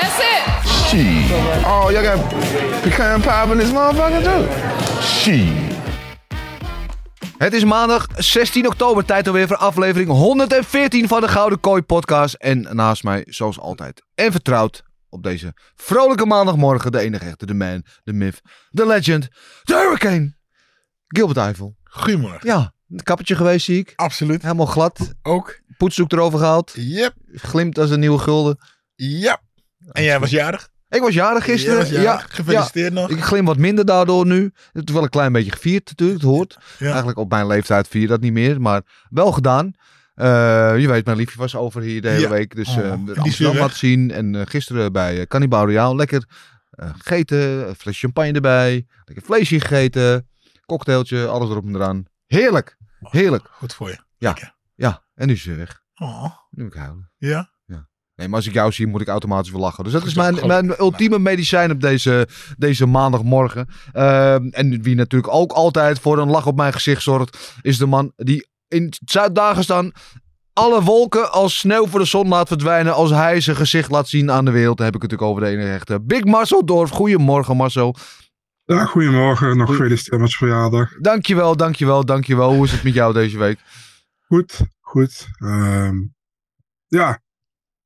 That's it. Shit. Oh, y'all got pecan pie in this motherfucker too? Shit. Het is maandag 16 oktober, tijd alweer voor aflevering 114 van de Gouden Kooi podcast. En naast mij, zoals altijd, en vertrouwd op deze vrolijke maandagmorgen, de enige echte, de man, de myth, de legend, de hurricane, Gilbert Eiffel. Goedemorgen. Ja, een kappertje geweest zie ik. Absoluut. Helemaal glad, Ook. poetsdoek erover gehaald, Yep. glimt als een nieuwe gulden. Yep. En jij was jarig? Ik was jarig gisteren. Jij was jarig. Ja, Gefeliciteerd nog. Ik glim wat minder daardoor nu. Het is wel een klein beetje gevierd natuurlijk, het hoort. Ja. Eigenlijk op mijn leeftijd vier je dat niet meer, maar wel gedaan. Eh, je weet, mijn liefje was over hier de hele Ja. week. Dus Oh, eh Amsterdam laten zien. En eh, gisteren bij uh, Cannibal Royale lekker gegeten. Een fles champagne erbij. Lekker vleesje gegeten. Cocktailtje, alles erop en eraan. Heerlijk. Heerlijk. Goed voor je. Ja. Lekker. Ja, en nu is ze weg. Oh. Nu moet ik huilen. Ja? Nee, maar als ik jou zie, moet ik automatisch wel lachen. Dus dat is mijn, mijn ultieme medicijn op deze, deze maandagmorgen. Ehm, en wie natuurlijk ook altijd voor een lach op mijn gezicht zorgt, is de man die in Zuid-Dagestan alle wolken als sneeuw voor de zon laat verdwijnen. Als hij zijn gezicht laat zien aan de wereld. Dan heb ik het natuurlijk over de enige echte Big Marcel Dorf. Goedemorgen Marcel. Ja, goedemorgen. Nog gefeliciteerd met je verjaardag. Dankjewel, dankjewel, dankjewel. Hoe is het met jou deze week? Goed, goed. Ehm, ja,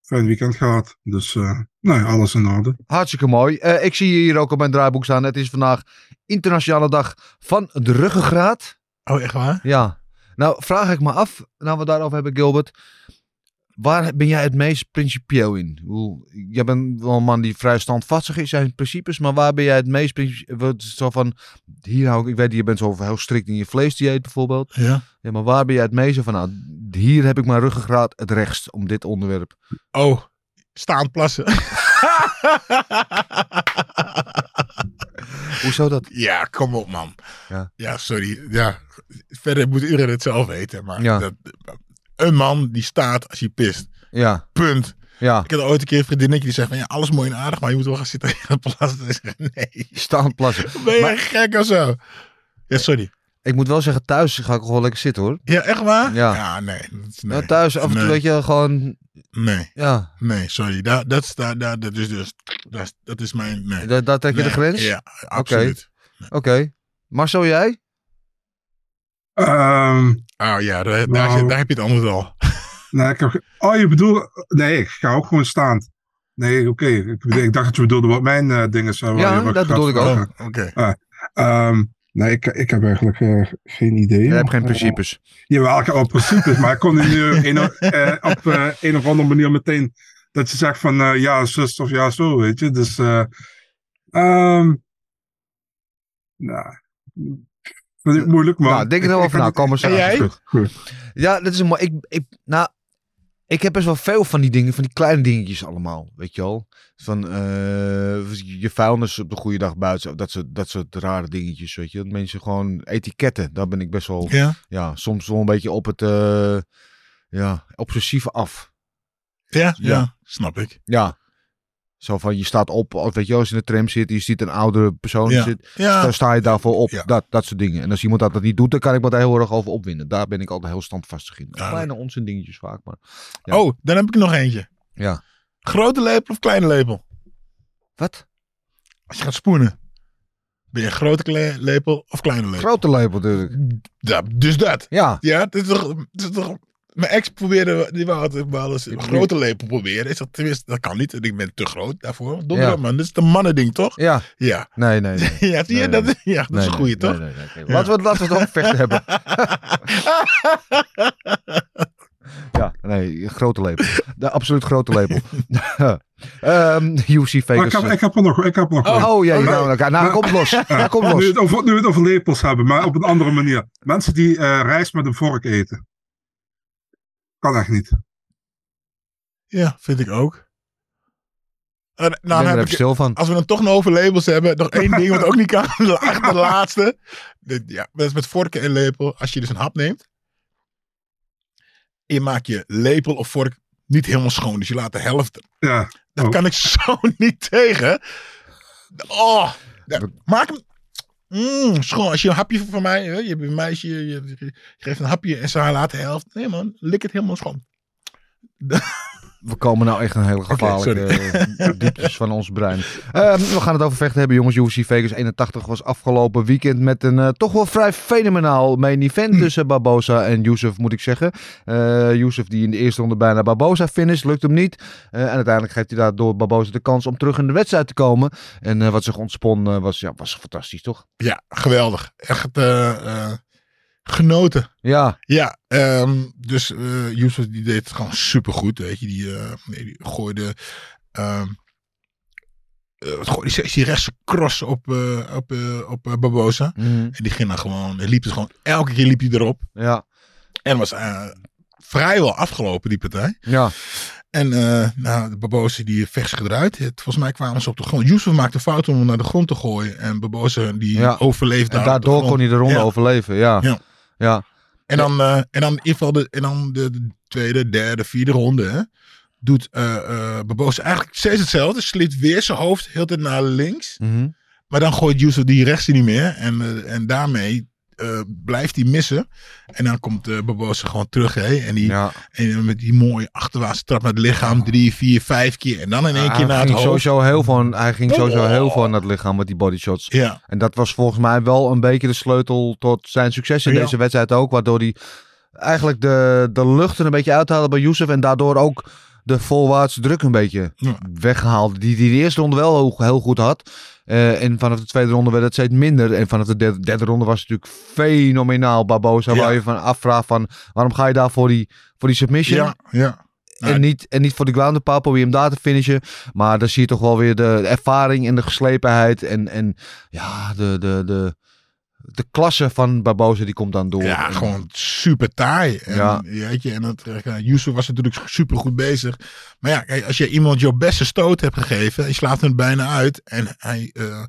fijn weekend gehad. Dus, eh nou ja, alles in orde. Hartstikke mooi. Eh, ik zie je hier ook op mijn draaiboek staan. Het is vandaag Internationale Dag van de Ruggengraat. Oh, echt waar? Ja. Nou, vraag ik me af, nou we het daarover hebben, Gilbert. Waar ben jij het meest principieel in? Hoe, jij bent wel een man die vrij standvastig is zijn principes, maar waar ben jij het meest principieel? Zo van, hier hou ik, ik weet, je bent zo heel strikt in je vleesdieet bijvoorbeeld. Ja. Ja, maar waar ben jij het meest van? Nou, hier heb ik mijn ruggengraat het rechtst om dit onderwerp. Oh, staand plassen. Hoezo dat? ja, kom op man. Ja. Ja, sorry. Ja, verder moet iedereen het zelf weten. Maar Ja. dat, een man die staat als hij pist. Ja, Punt. ja. Ik had ooit een keer een vriendinnetje die zegt van ja, alles mooi en aardig, maar je moet wel gaan zitten en plassen. En zeggen, nee, Staan plassen. ben je Maar- gek of zo? Ja, sorry. Ik moet wel zeggen, thuis ga ik gewoon lekker zitten hoor. Ja, echt waar? Ja. nee. dat is- nee. Nou, thuis af en toe Nee. weet je gewoon, Nee, ja, nee, sorry. Dat, dat, is, dat, dat, dat is dus, dat, is- dat is mijn, nee. daar, daar trek je de grens. Ja, absoluut. Oké. Marcel, jij? Ehm Oh ja, daar, Nou. daar heb je het antwoord al. nee, ik heb, oh, je bedoelt... Nee, ik ga ook gewoon staand. Nee, oké. Ik, ik dacht dat je bedoelde wat mijn eh, dingen zijn. Ja, je dat bedoel ik ook. Oh, Oké. Ehm, nee, ik, ik heb eigenlijk eh, geen idee. Jij hebt geen Eh, principes. Jawel, ik heb wel principes, maar ik kon nu een, eh, op eh, een of andere manier meteen dat je zegt van eh, ja, zus of ja, zo, weet je. Dus, eh ehm nou, ik moeilijk, maar... Nou, denk er wel ik over na. Kom maar zo jij? Ja, dat is een mooi. Ik, ik, nou, ik heb best wel veel van die dingen, van die kleine dingetjes allemaal, weet je wel. Van eh, je vuilnis op de goede dag buiten, dat soort, dat soort rare dingetjes, weet je. Dat mensen gewoon etiketten, daar ben ik best wel, ja, Ja? soms wel een beetje op het, eh, ja, obsessieve af. Ja? Ja, Ja. snap ik. Ja. Zo van, je staat op, of weet je als in de tram zit, je ziet een oudere persoon Ja. zit, Ja, dan sta je daarvoor op. Ja. Dat, dat soort dingen. En als iemand dat, dat niet doet, dan kan ik me daar heel erg over opwinden. Daar ben ik altijd heel standvastig in. Kleine onzin dingetjes vaak, maar... Ja. Oh, dan heb ik nog eentje. Ja. Grote lepel of kleine lepel? Wat? Als je gaat spoenen. Ben je een grote lepel of kleine lepel? Grote lepel natuurlijk. Ja, dus dat. Ja. Ja, dit is toch, dit is toch mijn ex probeerde, die wou altijd wel eens een grote lepel proberen. Is dat, tenminste, dat kan niet. Ik ben te groot daarvoor. Donderdag, Ja. man. Dit is de mannending, toch? Ja. Ja. Nee, nee. nee. Ja, zie je? Nee, dat, nee. ja, dat Nee, is een goeie, Nee, toch? nee, nee, oké. Laten, we, laten we het over vechten hebben. ja, nee, grote lepel. De absoluut grote lepel. Ehm UFC Vegas. Maar ik, heb, ik heb er nog, ik heb nog Oh, oh jee, Maar- nou, nou, nou, kom los. Nou, kom Nu, los. we het over, nu we het over lepels hebben, maar op een andere manier. Mensen die eh rijst met een vork eten. Kan echt niet. Ja, vind ik ook. En, Ik ben nou, er heb even ik, stil van. als we dan toch nog over labels hebben, nog één ding wat ook niet kan. Echt de laatste. Dit- Ja, dat is met vorken en lepel. Als je dus een hap neemt. Je maakt je lepel of vork niet helemaal schoon. Dus je laat de helft. Ja. Dat kan ik zo niet tegen. Oh, ja, maak hem mm, schoon. Als je een hapje van mij, je hebt een meisje, je, je- je geeft een hapje en ze laat de helft. Nee man, lik het helemaal schoon. We komen nou echt een hele gevaarlijke eh, dieptes van ons brein. Ehm, we gaan het over vechten hebben, jongens. UFC Vegas 81 was afgelopen weekend met een eh, toch wel vrij fenomenaal main event Hm. tussen Barbosa en Youssef, moet ik zeggen. Youssef die in de eerste ronde bijna Barbosa finish, lukt hem niet. Eh, en uiteindelijk geeft hij daardoor Barbosa de kans om terug in de wedstrijd te komen. En wat zich ontspon was, ja, was fantastisch, toch? Ja, geweldig. Echt genoten. Ja. Ja, ehm, dus eh Yusuf die deed het gewoon supergoed, weet je. Die, eh, nee, die gooide... wat gooide die, die rechtse cross op, eh, op, op Barbosa. Mhm. En die ging dan gewoon... Hij liep dus gewoon... Elke keer liep hij erop. Ja. En was vrijwel afgelopen, die partij. Ja. En eh nou, de Barbosa die vecht zich eruit. Het, volgens mij kwamen ze op de grond. Yusuf maakte fout om hem naar de grond te gooien. En Barbosa die Ja. overleefde En daar daardoor kon hij de ronde Ja. overleven, ja. Ja. Ja. En dan, eh, en dan in ieder geval de, en dan de, de tweede, derde, vierde ronde. Hè, doet Barbosa eigenlijk steeds hetzelfde. Slipt weer zijn hoofd heel tijd naar links. Mhm. Maar dan gooit Yusuf die rechts niet meer. En, en daarmee eh, blijft hij missen. En dan komt eh Barbosa gewoon terug. Hè, en, die, Ja. en met die mooie achterwaartse trap naar het lichaam. Drie, vier, vijf keer. En dan in één keer naar het hoofd. sowieso heel van, hij ging sowieso Oh. heel van naar het lichaam met die bodyshots. Ja. En dat was volgens mij wel een beetje de sleutel tot zijn succes in Ja. deze wedstrijd ook. Waardoor hij eigenlijk de, de lucht er een beetje uithaalde bij Youssef. En daardoor ook de voorwaartse druk een beetje weggehaald. Die, die de eerste ronde wel heel, heel goed had. Eh, en vanaf de tweede ronde werd het steeds minder. En vanaf de derde, derde ronde was het natuurlijk fenomenaal. Barbosa, Ja. waar je van afvraagt van waarom ga je daar voor die, voor die submission? Ja, ja. En niet, en niet voor de ground pound, probeer hem daar te finishen. Maar dan zie je toch wel weer de ervaring en de geslepenheid. En, en ja, de, de, de, de klasse van Barbosa die komt dan door. Ja, En- gewoon super taai. En, Ja. Weet je, en dat, uh, Yusuf was natuurlijk super goed bezig. Maar ja, kijk, als je iemand jouw beste stoot hebt gegeven, je slaat hem bijna uit en hij, eh,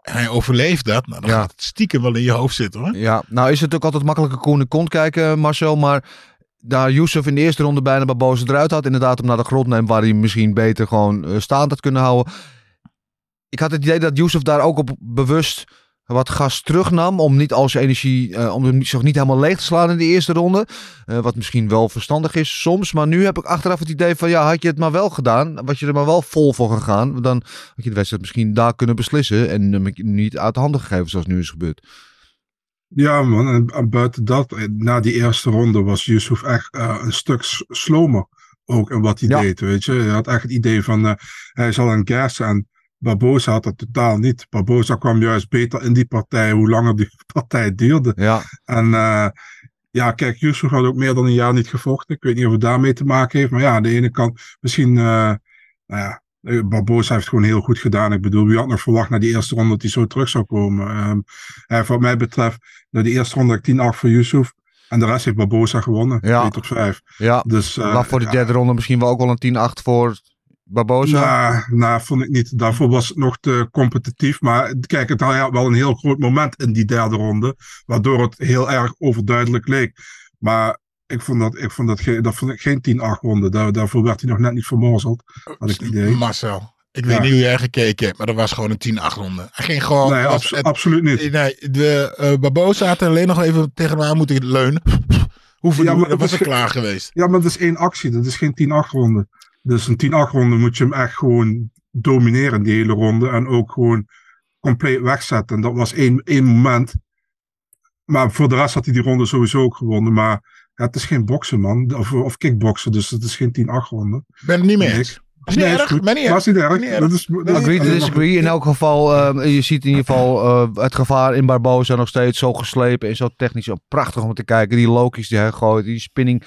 hij overleeft dat, nou, dan Ja. gaat het stiekem wel in je hoofd zitten hoor. Ja, nou is het ook altijd makkelijker koen en kont kijken, Marcel. Maar daar Youssef in de eerste ronde bijna Barbosa eruit had. Inderdaad, hem naar de grond neemt waar hij misschien beter gewoon eh, staand had kunnen houden. Ik had het idee dat Youssef daar ook op bewust wat gas terugnam. Om niet al zijn energie, eh, om hem zich niet helemaal leeg te slaan in de eerste ronde. Eh, wat misschien wel verstandig is soms. Maar nu heb ik achteraf het idee van ja, had je het maar wel gedaan. Was je er maar wel vol voor gegaan. Dan had je de wedstrijd misschien daar kunnen beslissen. En hem niet uit de handen gegeven zoals nu is gebeurd. Ja, man. En, en buiten dat, eh, na die eerste ronde was Yusuf echt een stuk slomer. Ook in wat hij Ja. deed, weet je. Je had echt het idee van, hij zal een gas en Barbosa had dat totaal niet. Barbosa kwam juist beter in die partij, hoe langer die partij duurde. Ja, En eh, ja, kijk, Yusuf had ook meer dan een jaar niet gevochten. Ik weet niet of het daarmee te maken heeft. Maar ja, aan de ene kant misschien... eh, nou ja, eh, Barbosa heeft gewoon heel goed gedaan. Ik bedoel, wie had nog verwacht na die eerste ronde dat hij zo terug zou komen. Ehm en wat mij betreft, na die eerste ronde had ik 10-8 voor Yusuf. En de rest heeft Barbosa gewonnen. Ja. 2 tot 5. ja. Dus, Maar voor de ja, derde ronde misschien wel ook wel een 10-8 voor Barbosa. Nou, nou, vond ik niet. Daarvoor was het nog te competitief. Maar kijk, het had wel een heel groot moment in die derde ronde. Waardoor het heel erg overduidelijk leek. Maar ik vond dat, ik vond dat, geen, dat vond ik geen 10-8 ronde. Daar, daarvoor werd hij nog net niet vermorzeld. Had ik het idee. Marcel, ik Ja. weet niet hoe jij gekeken hebt, maar dat was gewoon een 10-8 ronde. Hij ging gewoon... Nee, als abso- het- absoluut niet. Nee, de uh, Barbosa had alleen nog even tegen aan moeten leunen. Hoeveel Ja, maar dat was er klaar geweest. Ja, maar dat is één actie. Dat is geen 10-8 ronde. Dus een 10-8 ronde moet je hem echt gewoon domineren, die hele ronde. En ook gewoon compleet wegzetten. En dat was één, één moment. Maar voor de rest had hij die ronde sowieso ook gewonnen. Maar Ja, het is geen boksen, man. Of, of kickboksen, dus het is geen 10-8 ronde. Ik ben het niet mee eens. Is niet Nee, erg. niet niet erg. Niet erg. Dat is, dat Agree to disagree. In elk geval, eh, je ziet in ieder geval eh, het gevaar in Barboza nog steeds zo geslepen en zo technisch. Zo prachtig om te kijken. Die Loki's die hij gooit, die spinning,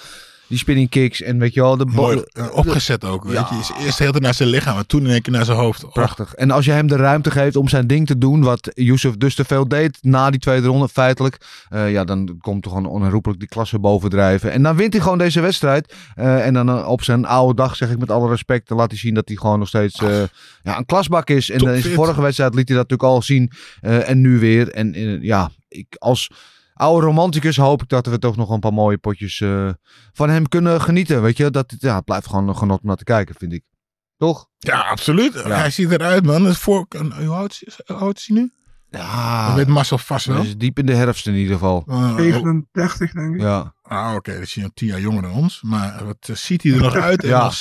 die spinning kicks en weet je wel. De Mooi eh, opgezet ook. Weet Ja. je. Is eerst de tijd naar zijn lichaam en toen in één keer naar zijn hoofd. Oh, Prachtig. En als je hem de ruimte geeft om zijn ding te doen, wat Yusuf dus te veel deed na die tweede ronde, feitelijk, eh, ja, dan komt er gewoon onherroepelijk die klasse bovendrijven. En dan wint hij gewoon deze wedstrijd. Eh, en dan op zijn oude dag, zeg ik met alle respect, dan laat hij zien dat hij gewoon nog steeds ja, een klasbak is. En in zijn Topfit. vorige wedstrijd liet hij dat natuurlijk al zien. en nu weer. En ja, ik als oude romanticus hoop ik dat we toch nog een paar mooie potjes eh, van hem kunnen genieten. Weet je, dat, ja, het blijft gewoon een genot om naar te kijken, vind ik. Toch? Ja, absoluut. Hij ziet eruit, man. Voor, hoe oud is hij nu? Ja, Dat weet Marcel vast wel. is diep in de herfst in ieder geval. Uh, 37, denk ik. Ja, ah, oké. dat is hij nog tien jaar jonger dan ons. Maar wat eh, ziet hij er nog uit? Ja.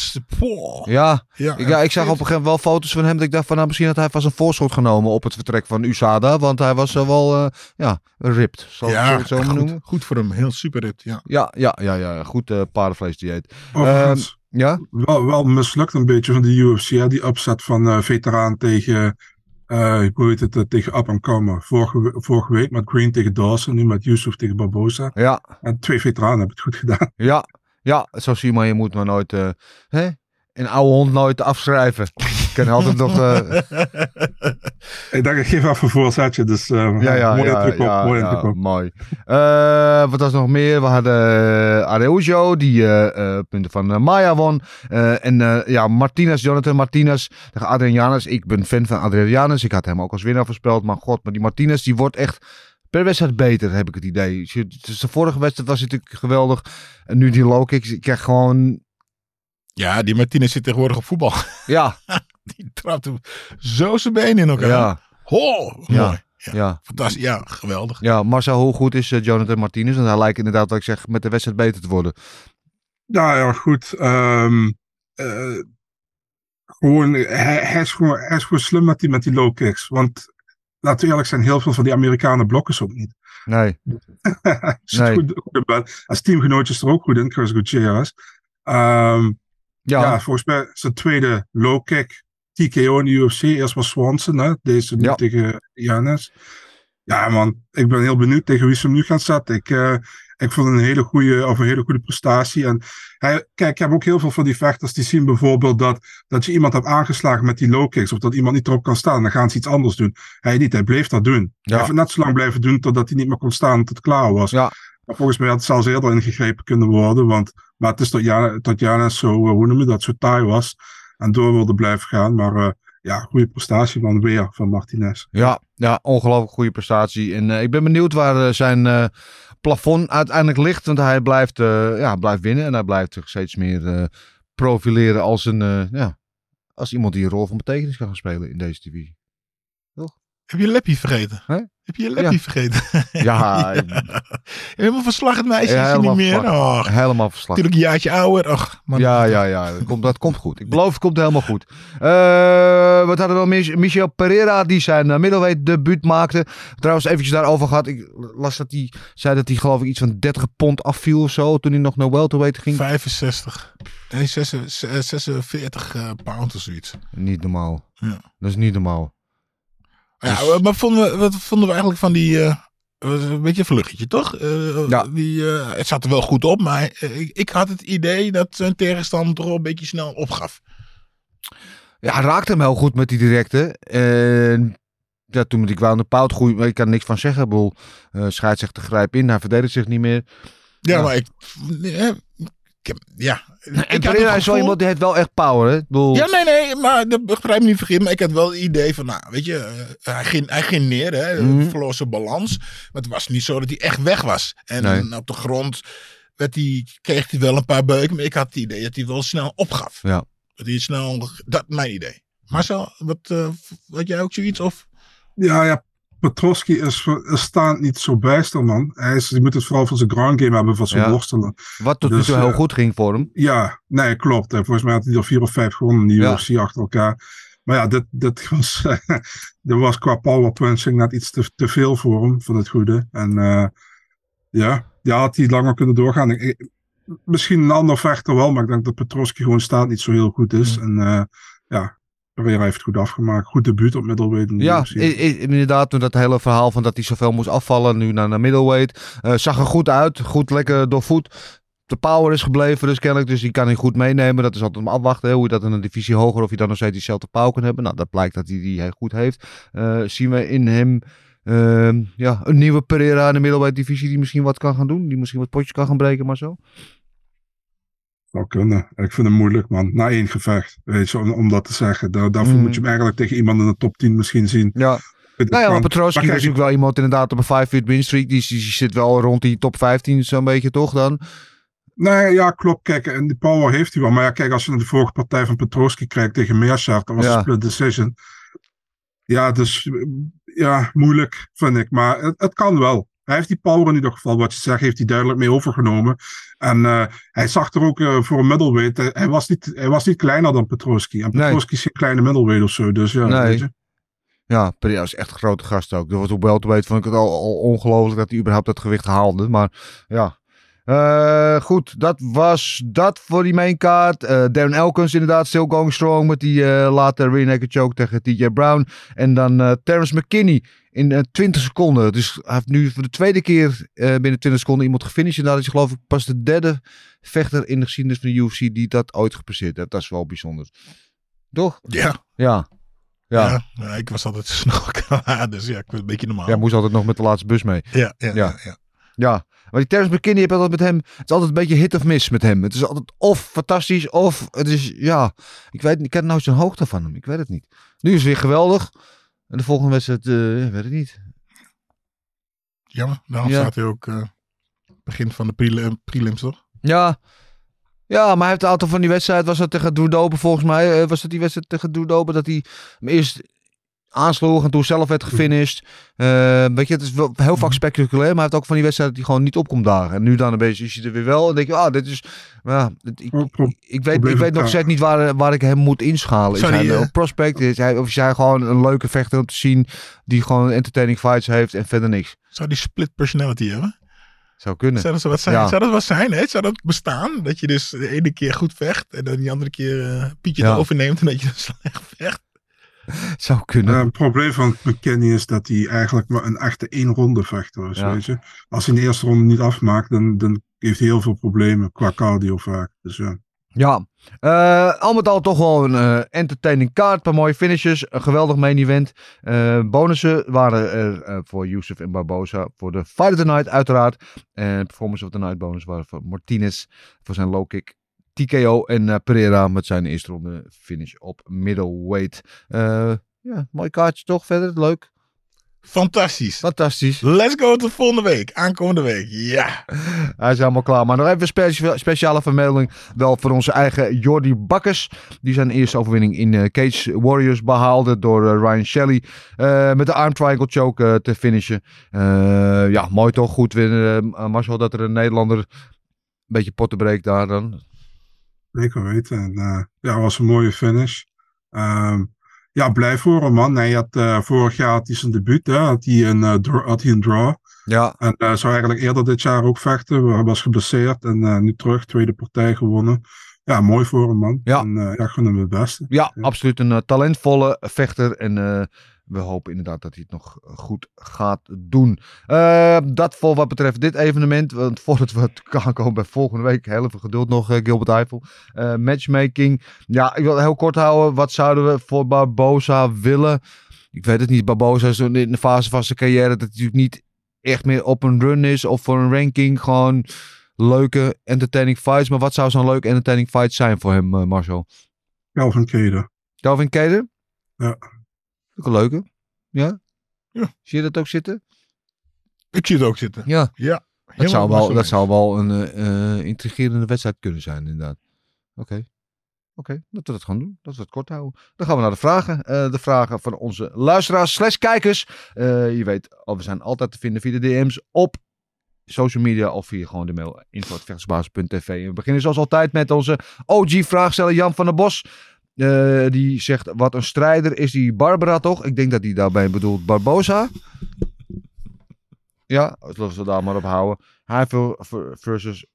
ja. Ja, Ik, ja, ik zag op een gegeven moment wel foto's van hem. Dat ik dacht van nou, misschien had hij vast een voorschot genomen op het vertrek van USADA. Want hij was eh, wel, eh, ja, ripped. Zal ja, ik het zo goed, noemen? goed voor hem. Heel super rit, ja. Ja, ja, ja, ja. Goed eh paardenvleesdieet. Overigens, Ja? wel, wel mislukt een beetje van de UFC, hè, die upset van eh, veteraan tegen, hoe heet het, eh, tegen and Comer. Vorige, vorige week met Green tegen Dawson, nu met Yusuf tegen Barbosa. Ja, En twee veteranen hebben het goed gedaan. ja, ja. Zo zie je maar, je moet maar nooit, eh, hè? Een oude hond nooit afschrijven. Ik kan altijd nog... eh, Ik dacht, ik geef even een voorzetje, dus eh Ja, ja, mooi ja, op, ja, mooi ja, op. mooi. Eh, wat was er nog meer? We hadden uh, Araujo, die eh, eh, punten van eh, Maya won. Eh, en eh, ja, Martinez, Jonathan Martinez tegen Adrian Janus. Ik ben fan van Adrian Janus. Ik had hem ook als winnaar voorspeld. Maar god, maar die Martinez, die wordt echt per wedstrijd beter, heb ik het idee. Dus de vorige wedstrijd was hij natuurlijk geweldig. En nu die low kicks, ik krijg gewoon... Ja, die Martinez zit tegenwoordig op voetbal. Ja, Die trapt hem zo zijn benen in elkaar. ja, Ho, mooi. Ja. Ja. ja. Fantastisch. Ja, geweldig. Ja, Marcel, hoe goed is eh, Jonathan Martinez? Want hij lijkt inderdaad, wat ik zeg, met de wedstrijd beter te worden. Ja, ja, goed. Ehm, eh, gewoon, hij, hij, is gewoon, hij is gewoon slim met die, met die low kicks. Want laten we eerlijk zijn, heel veel van die Amerikanen blokken ze ook niet. Nee, Nee. goed, goed in bed. Als teamgenootjes er ook goed in, Chris Gutierrez. Ehm, ja, ja. volgens mij zijn tweede low kick TKO in de UFC. Eerst was Swanson, hè? deze nu Ja. tegen Janes. Ja man, ik ben heel benieuwd tegen wie ze hem nu gaan zetten. Ik, eh, ik vond een hele goede, of een hele goede prestatie. En hij, kijk, ik heb ook heel veel van die vechters die zien bijvoorbeeld dat, dat je iemand hebt aangeslagen met die low kicks. Of dat iemand niet erop kan staan. Dan gaan ze iets anders doen. Hij niet, hij bleef dat doen. Ja. Hij heeft het net zo lang blijven doen totdat hij niet meer kon staan tot het klaar was. Ja. Maar volgens mij had het zelfs eerder ingegrepen kunnen worden. Want, maar het is tot, Jan, tot Janes zo, eh, hoe noem je dat, zo taai was. En door wilde blijven gaan. Maar eh, ja, goede prestatie van weer van Martinez. Ja, ja, ongelooflijk goede prestatie. En eh, ik ben benieuwd waar eh, zijn plafond uiteindelijk ligt. Want hij blijft, ja, blijft winnen. En hij blijft zich steeds meer profileren als, een, ja, als iemand die een rol van betekenis kan gaan spelen in deze divisie. Heb je Leppie vergeten? Hè? Heb je Leppie vergeten? Ja, Helemaal verslaggend meisje Ja, is hij niet helemaal meer. Och, helemaal verslag. natuurlijk een jaartje ouder. Och, man. Ja, ja, ja. Dat komt, dat komt goed. Ik beloof, het komt helemaal goed. Eh, wat hadden we meer? Michel Pereira, die zijn uh, middleweight debuut maakte. Trouwens, eventjes daarover gehad. Ik las dat hij zei dat hij geloof ik iets van 30 pond afviel of zo. Toen hij nog naar welterweight ging. 65. Nee, 46, 46 uh, pound of zoiets. Niet normaal. Ja. Dat is niet normaal. Ja, Dus- maar vonden we, wat vonden we eigenlijk van die... eh, een beetje een vluchtje, toch? Eh, Ja. Die, eh, het zat er wel goed op, maar ik, ik had het idee dat zijn tegenstander toch wel een beetje snel opgaf. Ja, hij raakte hem heel goed met die directe. En ja, toen met die kwam de pout goed. maar Ik kan niks van zeggen. Ik bedoel, uh, scheidsrechter grijp in. Hij verdedigt zich niet meer. Ja, Ja. maar ik... ik heb- ja. En ik had Pereira het is wel iemand die heeft wel echt power. Hè? Ik bedoel, Ja, nee, nee, maar dat begrijp me niet vergeten. Maar ik had wel het idee van, nou, weet je, eh, hij, ging, hij ging neer, hè, Mhm. verloor zijn balans. Maar het was niet zo dat hij echt weg was. En Nee. op de grond werd hij, kreeg hij wel een paar beuken, maar ik had het idee dat hij wel snel opgaf. Ja. Dat hij snel, dat mijn idee. Marcel, wat, eh had jij ook zoiets? Of? Ja, ja. Petrosky is, is staand niet zo bijster, man. Hij is, je moet het vooral van zijn ground game hebben, van zijn Ja. worstelen. Wat tot nu Dus, toe heel eh, goed ging voor hem. Ja, nee, klopt. En volgens mij had hij er vier of vijf gewonnen in die Ja. UFC achter elkaar. Maar ja, dit, dit was, dit was qua power punching net iets te, te veel voor hem, van het goede. En eh, ja, ja, had hij langer kunnen doorgaan. Ik- misschien een ander vechter wel, maar ik denk dat Petroski gewoon staat niet zo heel goed is. En eh, ja, Pereira heeft het goed afgemaakt. Goed debuut op middleweight. in Ja, inderdaad. Toen dat hele verhaal van dat hij zoveel moest afvallen. Nu naar de middleweight. Eh, zag er goed uit. Goed lekker doorvoet. De power is gebleven dus kennelijk. Dus die kan hij goed meenemen. Dat is altijd maar afwachten. hè, Hoe je dat in een divisie hoger. Of je dan nog steeds diezelfde power kan hebben. Nou, dat blijkt dat hij die heel goed heeft. Eh, zien we in hem... ehm, ja, een nieuwe Pereira in de middleweight divisie. Die misschien wat kan gaan doen. Die misschien wat potjes kan gaan breken. Maar zo. Zou kunnen. Ik vind hem moeilijk, man. Na één gevecht, weet je, om, om dat te zeggen. Daar, daarvoor Mm. moet je hem eigenlijk tegen iemand in de top 10 misschien zien. Ja. Het Nou ja, maar. Petroski is natuurlijk wel iemand inderdaad op een 5 feet win streak. Die, die zit wel rond die top 15 zo'n beetje toch dan. Nee, ja, klopt. Kijk, en die power heeft hij wel. Maar ja, kijk, als je naar de vorige partij van Petroski kijkt tegen Meerschaft, dat was Ja. een split decision. Ja, dus ja, moeilijk vind ik. Maar het, het kan wel. Hij heeft die power in ieder geval, wat je zegt, heeft hij duidelijk mee overgenomen. En eh, hij zag er ook eh, voor een middleweight, eh, hij, was niet, hij was niet kleiner dan Petroski. En Nee. Petroski is geen kleine middleweight of zo, dus ja, Nee. weet je. Ja, Pereira is echt een grote gast ook. Dat was op welterweight vond ik het al, al ongelooflijk dat hij überhaupt dat gewicht haalde. Maar ja. Eh, goed, dat was dat voor die mainkaart. Eh Darren Elkins inderdaad still going strong met die eh late rear choke tegen TJ Brown. En dan Terrence McKinney in eh, 20 seconden. Dus hij heeft nu voor de tweede keer binnen 20 seconden iemand gefinished. En dat is geloof ik pas de derde vechter in de geschiedenis van de UFC die dat ooit gepasseerd heeft. Dat is wel bijzonder. Toch? Ja. Ja. Ja. Ja, ja, ik was altijd snel klaar, dus ja, ik was een beetje normaal. Ja, moest altijd nog met de laatste bus mee. Ja, ja, ja. ja. Ja, maar die Terrence McKinney heb altijd met hem. Het is altijd een beetje hit of miss met hem. Het is altijd of fantastisch of het is ja. Ik weet, niet, ik ken nou zijn hoogte van hem. Ik weet het niet. Nu is het weer geweldig. En de volgende wedstrijd, ik weet het niet. Jammer, daarom Ja. staat hij ook eh, begin van de prelim, prelims, toch? Ja. Ja, maar hij heeft een aantal van die wedstrijd. Was dat tegen Doerdopen volgens mij? eh, was dat die wedstrijd tegen Doerdopen dat hij hem eerst aansloeg en toen zelf werd gefinished. Eh, weet je, het is wel heel vaak spectaculair, maar hij heeft ook van die wedstrijd dat hij gewoon niet opkomt dagen. En nu dan een beetje is hij er weer wel. En denk je, ah, dit is, ja, dit- ik, ik, ik weet, ik weet nog steeds niet waar, waar ik hem moet inschalen. Is hij die, nou eh, een prospect? Is hij, of is hij gewoon een leuke vechter om te zien die gewoon entertaining fights heeft en verder niks? Zou die split personality hebben? Zou kunnen. Zou dat wat zijn? Ja. Zou dat wat zijn, hè? Zou dat bestaan? Dat je dus de ene keer goed vecht en dan die andere keer eh Pietje Ja. het overneemt en dat je dan slecht? Zou kunnen. Eh, het probleem van McKinney is dat hij eigenlijk maar een echte één ronde vechter is. Ja. Weet je? Als hij de eerste ronde niet afmaakt, dan, dan heeft hij heel veel problemen qua cardio vaak. Dus ja. Ja, eh, al met al toch wel een eh, entertaining kaart. Een paar mooie finishes. Een geweldig main event. Bonussen waren er voor Yusuf en Barbosa. Voor de Fight of the Night uiteraard. En Performance of the Night bonus waren voor Martinez. Voor zijn low kick. TKO en eh, Pereira met zijn eerste ronde finish op middleweight. Eh, ja, mooi kaartje toch verder. Leuk. Fantastisch. Fantastisch. Let's go tot volgende week. Aankomende week. Ja. Hij is helemaal klaar. Maar nog even een specia- speciale vermelding. Wel voor onze eigen Jordi Bakkers. Die zijn eerste overwinning in eh, Cage Warriors behaalde door Ryan Shelley. met de arm triangle choke te finishen. Ja, mooi toch. Goed winnen. Marcel dat er een Nederlander een beetje potten breekt daar dan. Zeker weten. En, eh, ja, was een mooie finish. Ehm, ja, blij voor hem, man. Hij had, eh, vorig jaar had hij zijn debuut, hè, had, hij een, eh, draw, had hij een draw. Ja. En zou eigenlijk eerder dit jaar ook vechten. Hij was geblesseerd en nu terug, tweede partij gewonnen. Ja, mooi voor hem, man. Ja. En uh, ja, gun hem het beste. Ja, absoluut een uh, talentvolle vechter. En uh, we hopen inderdaad dat hij het nog goed gaat doen. Uh, dat voor wat betreft dit evenement. Want voordat we het gaan komen bij volgende week. Heel even geduld nog, uh, Gilbert Eiffel. Uh, matchmaking. Ja, ik wil het heel kort houden. Wat zouden we voor Barbosa willen? Ik weet het niet. Barbosa is in de fase van zijn carrière. Dat hij natuurlijk niet echt meer op een run is. Of voor een ranking. Gewoon leuke entertaining fights. Maar wat zou zo'n leuke entertaining fight zijn voor hem, uh, Marcel? Calvin Keder. Calvin Keder? Ja. Ook een leuke. Ja? Ja. Zie je dat ook zitten? Ik zie het ook zitten. Ja. Ja. Dat zou, wel, dat zou wel een uh, intrigerende wedstrijd kunnen zijn, inderdaad. Oké. Okay. Oké, okay, dat we dat gaan doen. Dat we het kort houden. Dan gaan we naar de vragen. Uh, de vragen van onze luisteraars slash kijkers. Uh, je weet, oh, we zijn altijd te vinden via de DM's op social media of via gewoon de mail info.vechtersbasis.tv. En we beginnen zoals altijd met onze OG-vraagsteller Jan van der Bos. Uh, die zegt, wat een strijder is die Barbara toch? Ik denk dat hij daarbij bedoelt Barbosa. Ja, laten we daar maar op houden. Havel versus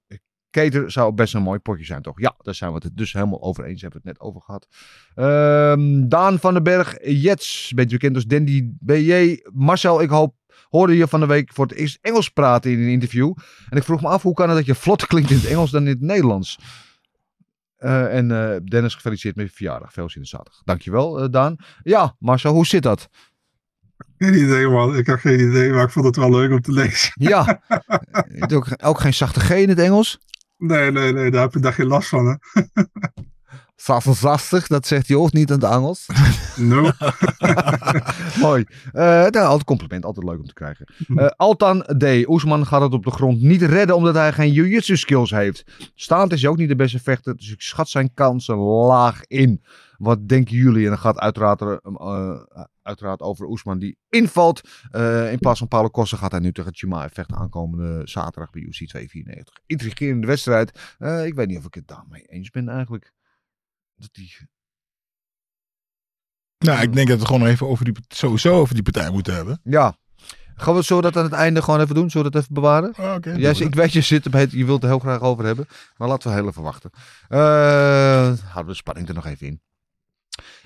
Keter zou best een mooi potje zijn, toch? Ja, daar zijn we het dus helemaal over eens. Hebben we het net over gehad. Ehm, Daan van den Berg, Jets, beetje bekend als Dandy BJ. Marcel, ik hoop, hoorde je van de week voor het eerst Engels praten in een interview. En ik vroeg me af, hoe kan het dat je vlotter klinkt in het Engels dan in het Nederlands? Eh, en eh, Dennis, gefeliciteerd met je verjaardag. Veel zin in zaterdag. Dankjewel, eh Daan. Ja, Marcel, hoe zit dat? Geen idee, man. Ik heb geen idee, maar ik vond het wel leuk om te lezen. Ja, ook, ook geen zachte G in het Engels? Nee, nee, nee, daar heb je daar geen last van, hè. Zastig, dat zegt hij ook niet in het Engels. No. Mooi. Eh nou, altijd compliment, altijd leuk om te krijgen. Eh, Altan D. Oesman gaat het op de grond niet redden omdat hij geen jiu-jitsu skills heeft. Staand is hij ook niet de beste vechter, dus ik schat zijn kansen laag in. Wat denken jullie? En dan gaat uiteraard, eh, uiteraard over Oesman die invalt. In plaats van Paulo Costa gaat hij nu tegen Chimaev vechten aankomende zaterdag bij UFC 294. Intrigerende wedstrijd. Ik weet niet of ik het daarmee eens ben eigenlijk. Dat die Nou, ik denk dat we gewoon even over die, sowieso over die partij moeten hebben. Ja. Gaan we zo dat aan het einde gewoon even doen? Zullen we dat even bewaren? Ah. Jij, ik weet, je zit op het, je wilt er heel graag over hebben. Maar laten we heel even wachten. Eh houden we de spanning er nog even in.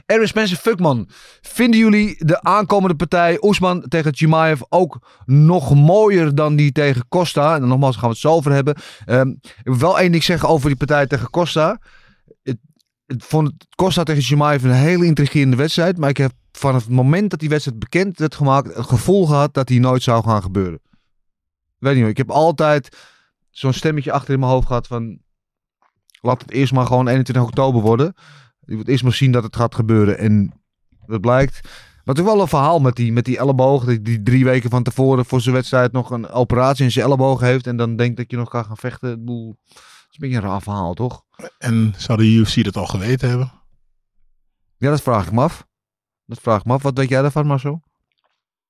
Er is mensen, fuckman. Vinden jullie de aankomende partij Oesman tegen Chimaev ook nog mooier dan die tegen Costa? En nogmaals, gaan we het zo over hebben. Ehm, ik wil wel één ding zeggen over die partij tegen Costa. Het, vond het Costa tegen Chimaev een hele intrigerende wedstrijd. Maar ik heb vanaf het moment dat die wedstrijd bekend werd gemaakt... het gevoel gehad dat die nooit zou gaan gebeuren. Weet niet hoor, ik heb altijd zo'n stemmetje achter in mijn hoofd gehad van... Laat het eerst maar gewoon 21 oktober worden. Je moet eerst maar zien dat het gaat gebeuren. En dat blijkt. Maar het wel een verhaal met die, met die elleboog. Die, die drie weken van tevoren voor zijn wedstrijd nog een operatie in zijn elleboog heeft. En dan denkt dat je nog kan gaan vechten. Dat is een beetje een raar verhaal, toch? En zou de UFC dat al geweten hebben? Ja, dat vraag ik me af. Dat vraag ik me af. Wat weet jij daarvan, Marcel?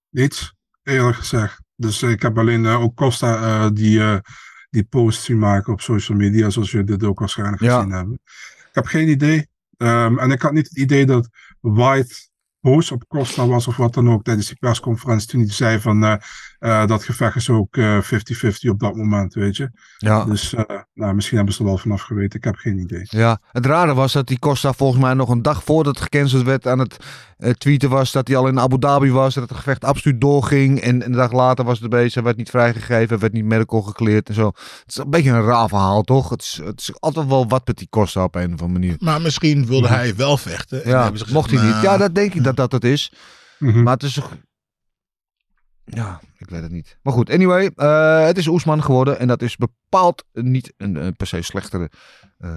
Niets, eerlijk gezegd. Dus ik heb alleen eh, ook Costa eh, die, eh, die posts zien maken op social media, zoals jullie dit ook waarschijnlijk Ja. gezien hebben. Ik heb geen idee. Ehm, en ik had niet het idee dat White boos op Costa was of wat dan ook tijdens die persconferentie toen hij zei van eh, eh, dat gevecht is ook eh, 50-50 op dat moment, weet je. Ja. Dus eh, nou, misschien hebben ze er wel vanaf geweten, ik heb geen idee. Ja, het rare was dat die Costa volgens mij nog een dag voordat het gecanceld werd aan het eh, tweeten was dat hij al in Abu Dhabi was. Dat het gevecht absoluut doorging. En een dag later was het bezig. Hij werd niet vrijgegeven. Hij werd niet medical gekleerd en zo. Het is een beetje een raar verhaal, toch? Het is, het is altijd wel wat met die Costa op een of andere manier. Maar misschien wilde hij wel vechten. En Ja, hebben ze gezegd, mocht hij niet. Ja, dat denk ik dat dat het is. Mhm. Maar het is. Ja, ik weet het niet. Maar goed, anyway. eh, het is Oesman geworden. En dat is bepaald niet een, een per se slechtere eh,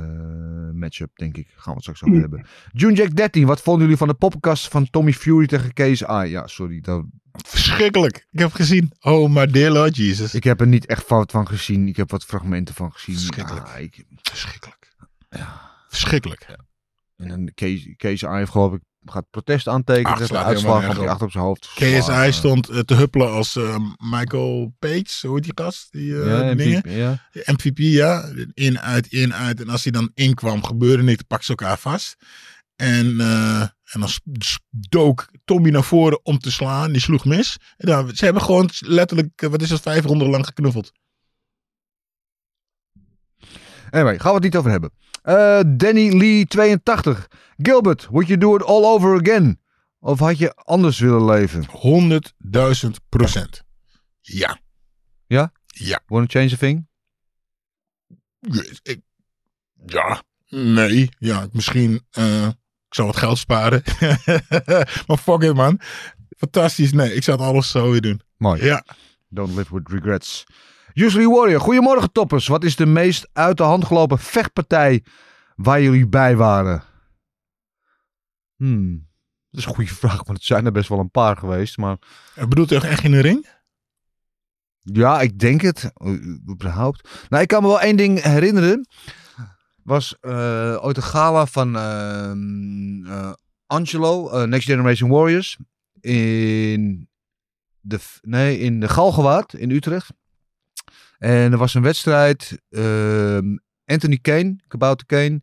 matchup, denk ik. Gaan we het straks over hebben. June Jack 13. Wat vonden jullie van de poppenkast van Tommy Fury tegen Kees A? Ja, sorry. Dat, Verschrikkelijk. Ik heb gezien. Oh, maar dear Lord Jesus. ik heb er niet echt fout van gezien. Ik heb wat fragmenten van gezien. Verschrikkelijk. Ja, ik, Verschrikkelijk. Ja. Verschrikkelijk. en dan Kees, Kees A heeft geloof ik gaat protest aantekenen. Ach, de uitslag van die achter op zijn hoofd. KSI Zwaar, stond eh, te huppelen als eh, Michael Page. Hoe heet die gast? Die, eh, Ja, dingen? MVP, ja. MVP, ja. In, uit, in, uit. En als hij dan inkwam, gebeurde niks. Pak ze elkaar vast. En, eh, en dan dook Tommy naar voren om te slaan. Die sloeg mis. En dan, ze hebben gewoon letterlijk, eh, wat is het, vijf ronden lang geknuffeld. Anyway, gaan we het niet over hebben. Eh, Danny Lee 82. Gilbert, would you do it all over again? Of had je anders willen leven? 100.000 procent. Ja. Ja? Ja. Wanna change a thing? Ik- ja. Nee. Ja, misschien. eh, ik zou wat geld sparen. maar fuck it, man. Fantastisch. Nee, ik zou het alles zo weer doen. Mooi. Ja. Don't live with regrets. Usually Warrior, goedemorgen toppers. Wat is de meest uit de hand gelopen vechtpartij waar jullie bij waren? Hmm, dat is een goede vraag, want het zijn er best wel een paar geweest. Maar Eh, Bedoelt u echt in de ring? Ja, ik denk het. Überhaupt. Nou, ik kan me wel één ding herinneren. Was eh, ooit een gala van ehm, eh, Angelo, Next Generation Warriors. In de, nee, in de Galgenwaard in Utrecht. En er was een wedstrijd. ehm, Anthony Kane, Kabouter Kane.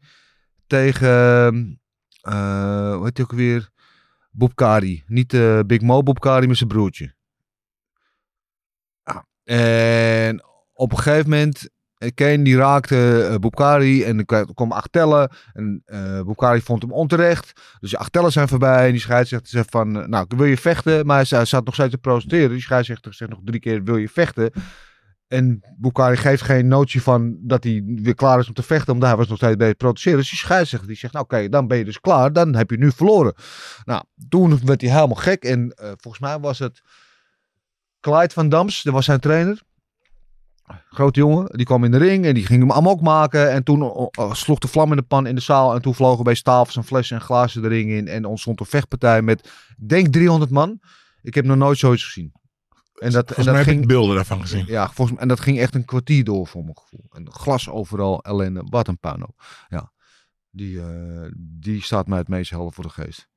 Tegen, eh hoe heet hij ook weer? Bob Kari. Niet eh, Big Mo, Bob Kari met zijn broertje. En op een gegeven moment, eh, Kane die raakte Bukari en kwa- kwam acht tellen. En Bukari vond hem onterecht. Dus die acht tellen zijn voorbij. En die scheidsrechter zegt van, nou wil je vechten? Maar hij zat nog steeds te protesteren. Die scheidsrechter zegt nog drie keer, wil je vechten? En Bukari geeft geen notie van dat hij weer klaar is om te vechten. Omdat hij was nog steeds bij het protesteren. Dus die scheidsrechter die zegt, nou oké, dan ben je dus klaar. Dan heb je nu verloren. Nou, toen werd hij helemaal gek. En eh, volgens mij was het Clyde van Dams. Dat was zijn trainer. Grote jongen. Die kwam in de ring en die ging hem amok maken. En toen oh, oh, sloeg de vlam in de pan in de zaal. En toen vlogen bij tafels en flessen en glazen de ring in. En ontstond een vechtpartij met, denk 300 man. Ik heb nog nooit zoiets gezien. En dat, en dat heb ging, ik beelden daarvan gezien. ja, volgens en dat ging echt een kwartier door voor mijn gevoel. En glas overal, ellende, wat een puinhoop. Ja, die, eh, die staat mij het meest helder voor de geest.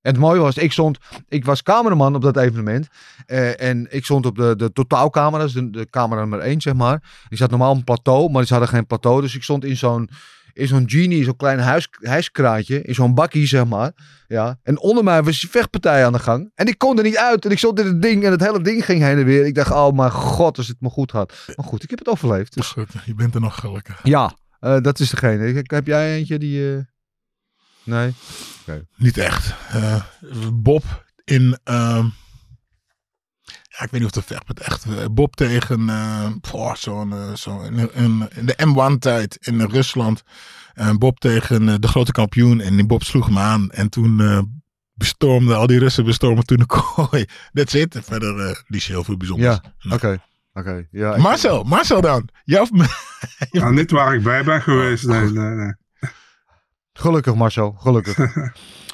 En het mooie was, ik stond, ik was cameraman op dat evenement. eh, en ik stond op de, de totaalcamera's, de, de camera nummer 1 zeg maar. Die zat normaal op een plateau, maar ze hadden geen plateau. Dus ik stond in zo'n, in zo'n genie, zo'n klein huis, huiskraantje, in zo'n bakkie zeg maar. Ja. En onder mij was die vechtpartij aan de gang. En ik kon er niet uit. En ik stond in het ding en het hele ding ging heen en weer. Ik dacht, oh mijn god, als het me goed had. Maar goed, ik heb het overleefd. Dus Goed, je bent er nog gelukkig. ja, eh, dat is degene. Heb jij eentje die... eh, Nee? Niet echt. Eh, Bob in. Ja, ik weet niet of de vechtpad echt. eh, Bob tegen. eh, poh, zo'n. eh, zo in, in, in de M1-tijd in Rusland. En Bob tegen eh, de grote kampioen. En die Bob sloeg hem aan. En toen. eh bestormden al die Russen bestormen toen de kooi. That's it. En verder eh die is heel veel bijzonders. Ja, oké. Oké, ja. ik- Marcel, Marcel dan. Jij of Nou, niet waar ik bij ben geweest. Nee, nee, nee. Gelukkig Marcel, gelukkig.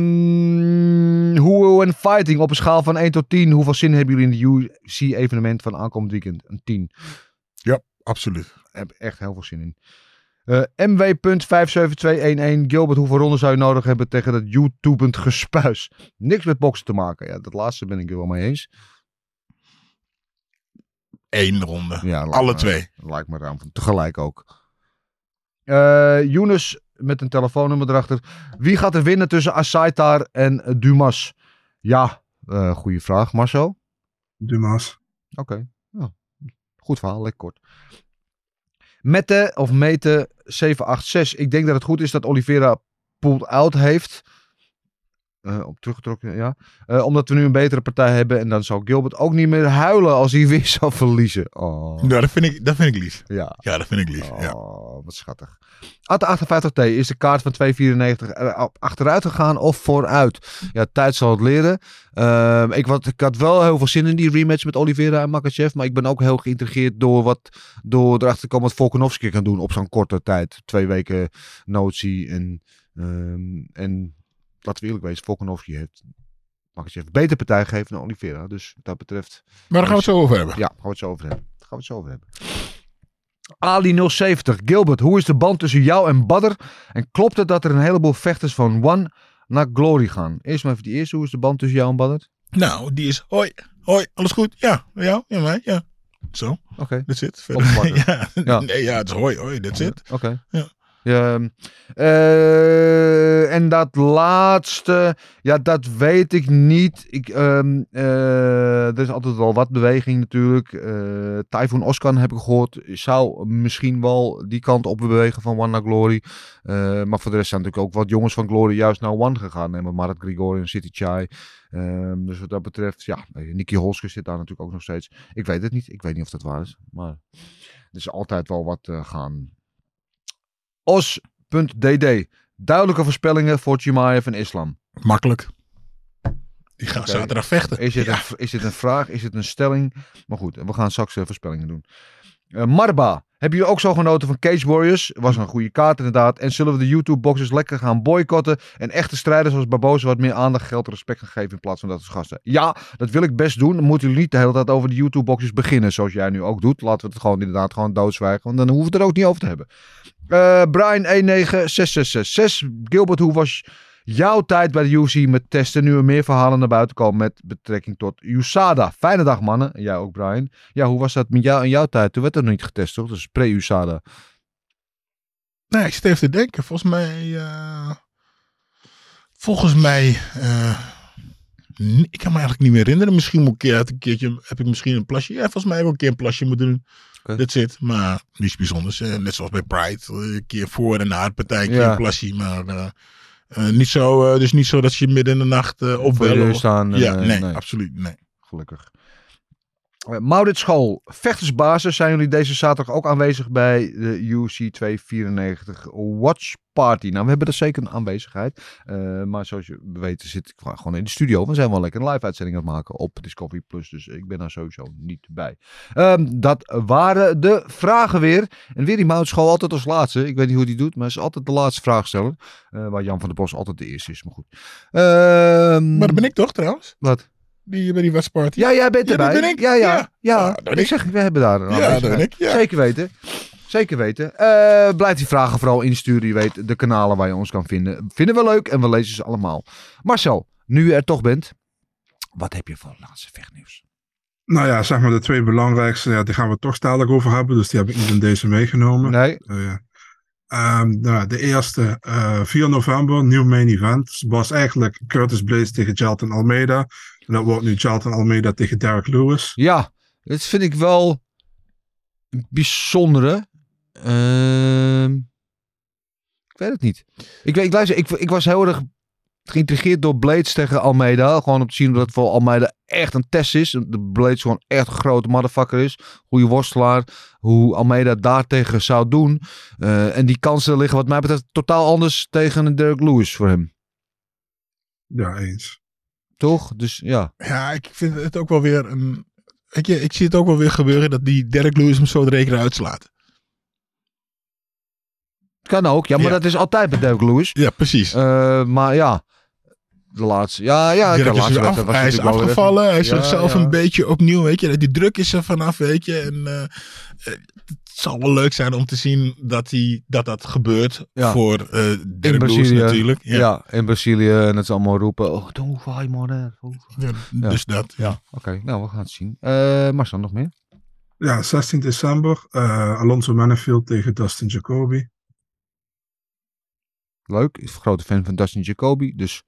Ehm, hoe en fighting op een schaal van 1 tot 10. Hoeveel zin hebben jullie in de UFC-evenement van aankomend weekend? Een 10. Ja, absoluut. Ik heb echt heel veel zin in. Eh MW.57211. Gilbert, hoeveel ronden zou je nodig hebben tegen dat YouTubend gespuis? Niks met boksen te maken. Ja, dat laatste ben ik er wel mee eens. Eén ronde. Ja, Alle me- twee. Lijkt me ruim. Tegelijk ook. Eh Younes met een telefoonnummer erachter. Wie gaat er winnen tussen Asaitar en Dumas? Ja, eh goede vraag. Marcel? Dumas. Oké. Ja, goed verhaal, lekker kort. Mette of Mete 786. Ik denk dat het goed is dat Oliveira pulled out heeft. Eh, op teruggetrokken, ja. Eh, omdat we nu een betere partij hebben. En dan zou Gilbert ook niet meer huilen als hij weer zou verliezen. Oh. Ja, dat vind ik, dat vind ik lief. Ja. Ja, dat vind ik lief. Ja. Oh, wat schattig. At 58T is de kaart van 2,94 er op achteruit gegaan of vooruit? Ja, tijd zal het leren. Ehm, ik, wat, ik had wel heel veel zin in die rematch met Oliveira en Makachev. Maar ik ben ook heel geïntrigeerd door wat door erachter te komen wat Volkanovski kan doen op zo'n korte tijd. Twee weken notie. En, ehm, en laten we eerlijk wezen, Volkanovski heeft Makachev een betere partij gegeven dan Oliveira. Dus wat dat betreft... Maar daar gaan we het zo over hebben. Ja, gaan we het zo over hebben. Daar gaan we het zo over hebben. Ali 070. Gilbert, hoe is de band tussen jou en Badr? En klopt het dat er een heleboel vechters van One naar Glory gaan? Eerst maar even die eerste. Hoe is de band tussen jou en Badr? Nou, die is hoi, hoi, alles goed? Ja, ja, ja, mij, ja. Zo, Oké. that's it. Oppervlakkig. ja. Ja. Nee, ja, het is hoi, hoi, that's it. Oké. Ja. Ja, eh, en dat laatste, ja, dat weet ik niet. Ik, ehm, eh, er is altijd wel wat beweging natuurlijk. Eh Typhoon Oskan heb ik gehoord, zou misschien wel die kant op bewegen van One naar Glory. Maar voor de rest zijn natuurlijk ook wat jongens van Glory juist naar One gegaan. Nemen Marat Grigorian, City Chai. Ehm, dus wat dat betreft, ja, Nicky Holsker zit daar natuurlijk ook nog steeds. Ik weet het niet. Ik weet niet of dat waar is. Maar er is altijd wel wat gaan. Os.dd. Duidelijke voorspellingen voor Chimaev en Islam. Makkelijk. Die gaan Oké. zaterdag vechten. Is dit, Ja. een, is dit een vraag? Is het een stelling? Maar goed, we gaan straks eh, voorspellingen doen. Eh, Marba, hebben jullie ook zo genoten van Cage Warriors? Was een goede kaart inderdaad. En zullen we de YouTube-boxers lekker gaan boycotten? En echte strijders zoals Barboza wat meer aandacht, geld en respect gaan geven in plaats van dat als gasten? Ja, dat wil ik best doen. Dan moeten jullie niet de hele tijd over de YouTube-boxers beginnen zoals jij nu ook doet. Laten we het gewoon inderdaad gewoon doodzwijgen. Want dan hoeven we het er ook niet over te hebben. Eh Brian 19666. Gilbert, hoe was jouw tijd bij de UFC met testen? Nu er meer verhalen naar buiten komen met betrekking tot USADA. Fijne dag, mannen. En jij ook, Brian. Ja, hoe was dat met jou en jouw tijd? Toen werd er nog niet getest, toch? Dus pre-USADA. Nee, ik zit even te denken. Volgens mij. eh, volgens mij. eh, ik kan me eigenlijk niet meer herinneren. Misschien moet ik een keer, een keertje, heb ik misschien een plasje. Ja, volgens mij heb ik een keer een plasje moeten doen. Dat zit. Maar niets bijzonders. net zoals bij Pride. eh, Een keer voor en na het partijtje Ja. een plasje. Maar niet zo, eh, dus niet zo dat je midden in de nacht eh Voor of- staan. Ja, eh, nee, absoluut. Nee. Gelukkig. Maurits School, vechtersbasis. Zijn jullie deze zaterdag ook aanwezig bij de UC 294 Watch Party? Nou, we hebben er zeker een aanwezigheid. Eh, maar zoals je weet zit ik gewoon in de studio. We zijn wel lekker een live uitzending aan het maken op Discovery Plus. Dus ik ben daar sowieso niet bij. Ehm, dat waren de vragen weer. En weer die Maurits School altijd als laatste. Ik weet niet hoe die doet, maar hij is altijd de laatste vraagsteller. Eh waar Jan van der Bos altijd de eerste is. Maar goed. Ehm, Maar dat ben ik toch trouwens? Wat? Die bij die West Party. Ja, jij bent Ja, dat erbij. ben ik. Ja, ja. Ja. ja. Ah, dat ben ik ik. zeg, we hebben daar een Ja, dat ik, ja. Zeker weten. Zeker weten. Eh blijf die vragen vooral insturen. Je weet, de kanalen waar je ons kan vinden. Vinden we leuk en we lezen ze allemaal. Marcel, nu je er toch bent. Wat heb je voor laatste vechtnieuws? Nou ja, zeg maar de twee belangrijkste, ja, die gaan we het toch dadelijk over hebben. Dus die heb ik niet in deze meegenomen. Nee. Eh, ehm, nou, de eerste, eh 4 november, nieuw main event. was eigenlijk Curtis Blaze tegen Jalton Almeida. En dat wordt nu Jalton Almeida tegen Derek Lewis. Ja, dat vind ik wel een bijzondere. Ehm, ik weet het niet. Ik, weet- ik, luister, ik, ik was heel erg geïntrigeerd door Blades tegen Almeida. Gewoon om te zien dat het voor Almeida echt een test is. De Blades gewoon echt een grote motherfucker is. Goede worstelaar. Hoe Almeida daartegen zou doen. Eh, en die kansen liggen wat mij betreft totaal anders tegen een Derek Lewis voor hem. Ja, eens. Toch? Dus ja. Ja, ik vind het ook wel weer een. Weet je, ik zie het ook wel weer gebeuren dat die Derek Lewis hem zo de rekening uitslaat. Kan ook. Ja, maar Ja. dat is altijd bij Derek Lewis. Ja, precies. Eh, maar ja. De laatste. Ja, ja. De laatste af- hij is afgevallen. Hij is Ja, zichzelf ja. een beetje opnieuw. Weet je, die druk is er vanaf. Weet je, en eh, zal wel leuk zijn om te zien dat hij, dat, dat gebeurt Ja. voor eh in Derek Lewis Brazilië. natuurlijk. Ja. Ja. in Brazilië. En het is allemaal roepen. Oh, don't fight more. Ja, Dus dat. Ja. Oké, nou, we gaan het zien. Eh Marcel, nog meer? Ja, 16 december, eh, Alonso Manifield tegen Dustin Jacoby. Leuk. Ik ben een grote fan van Dustin Jacoby. Dus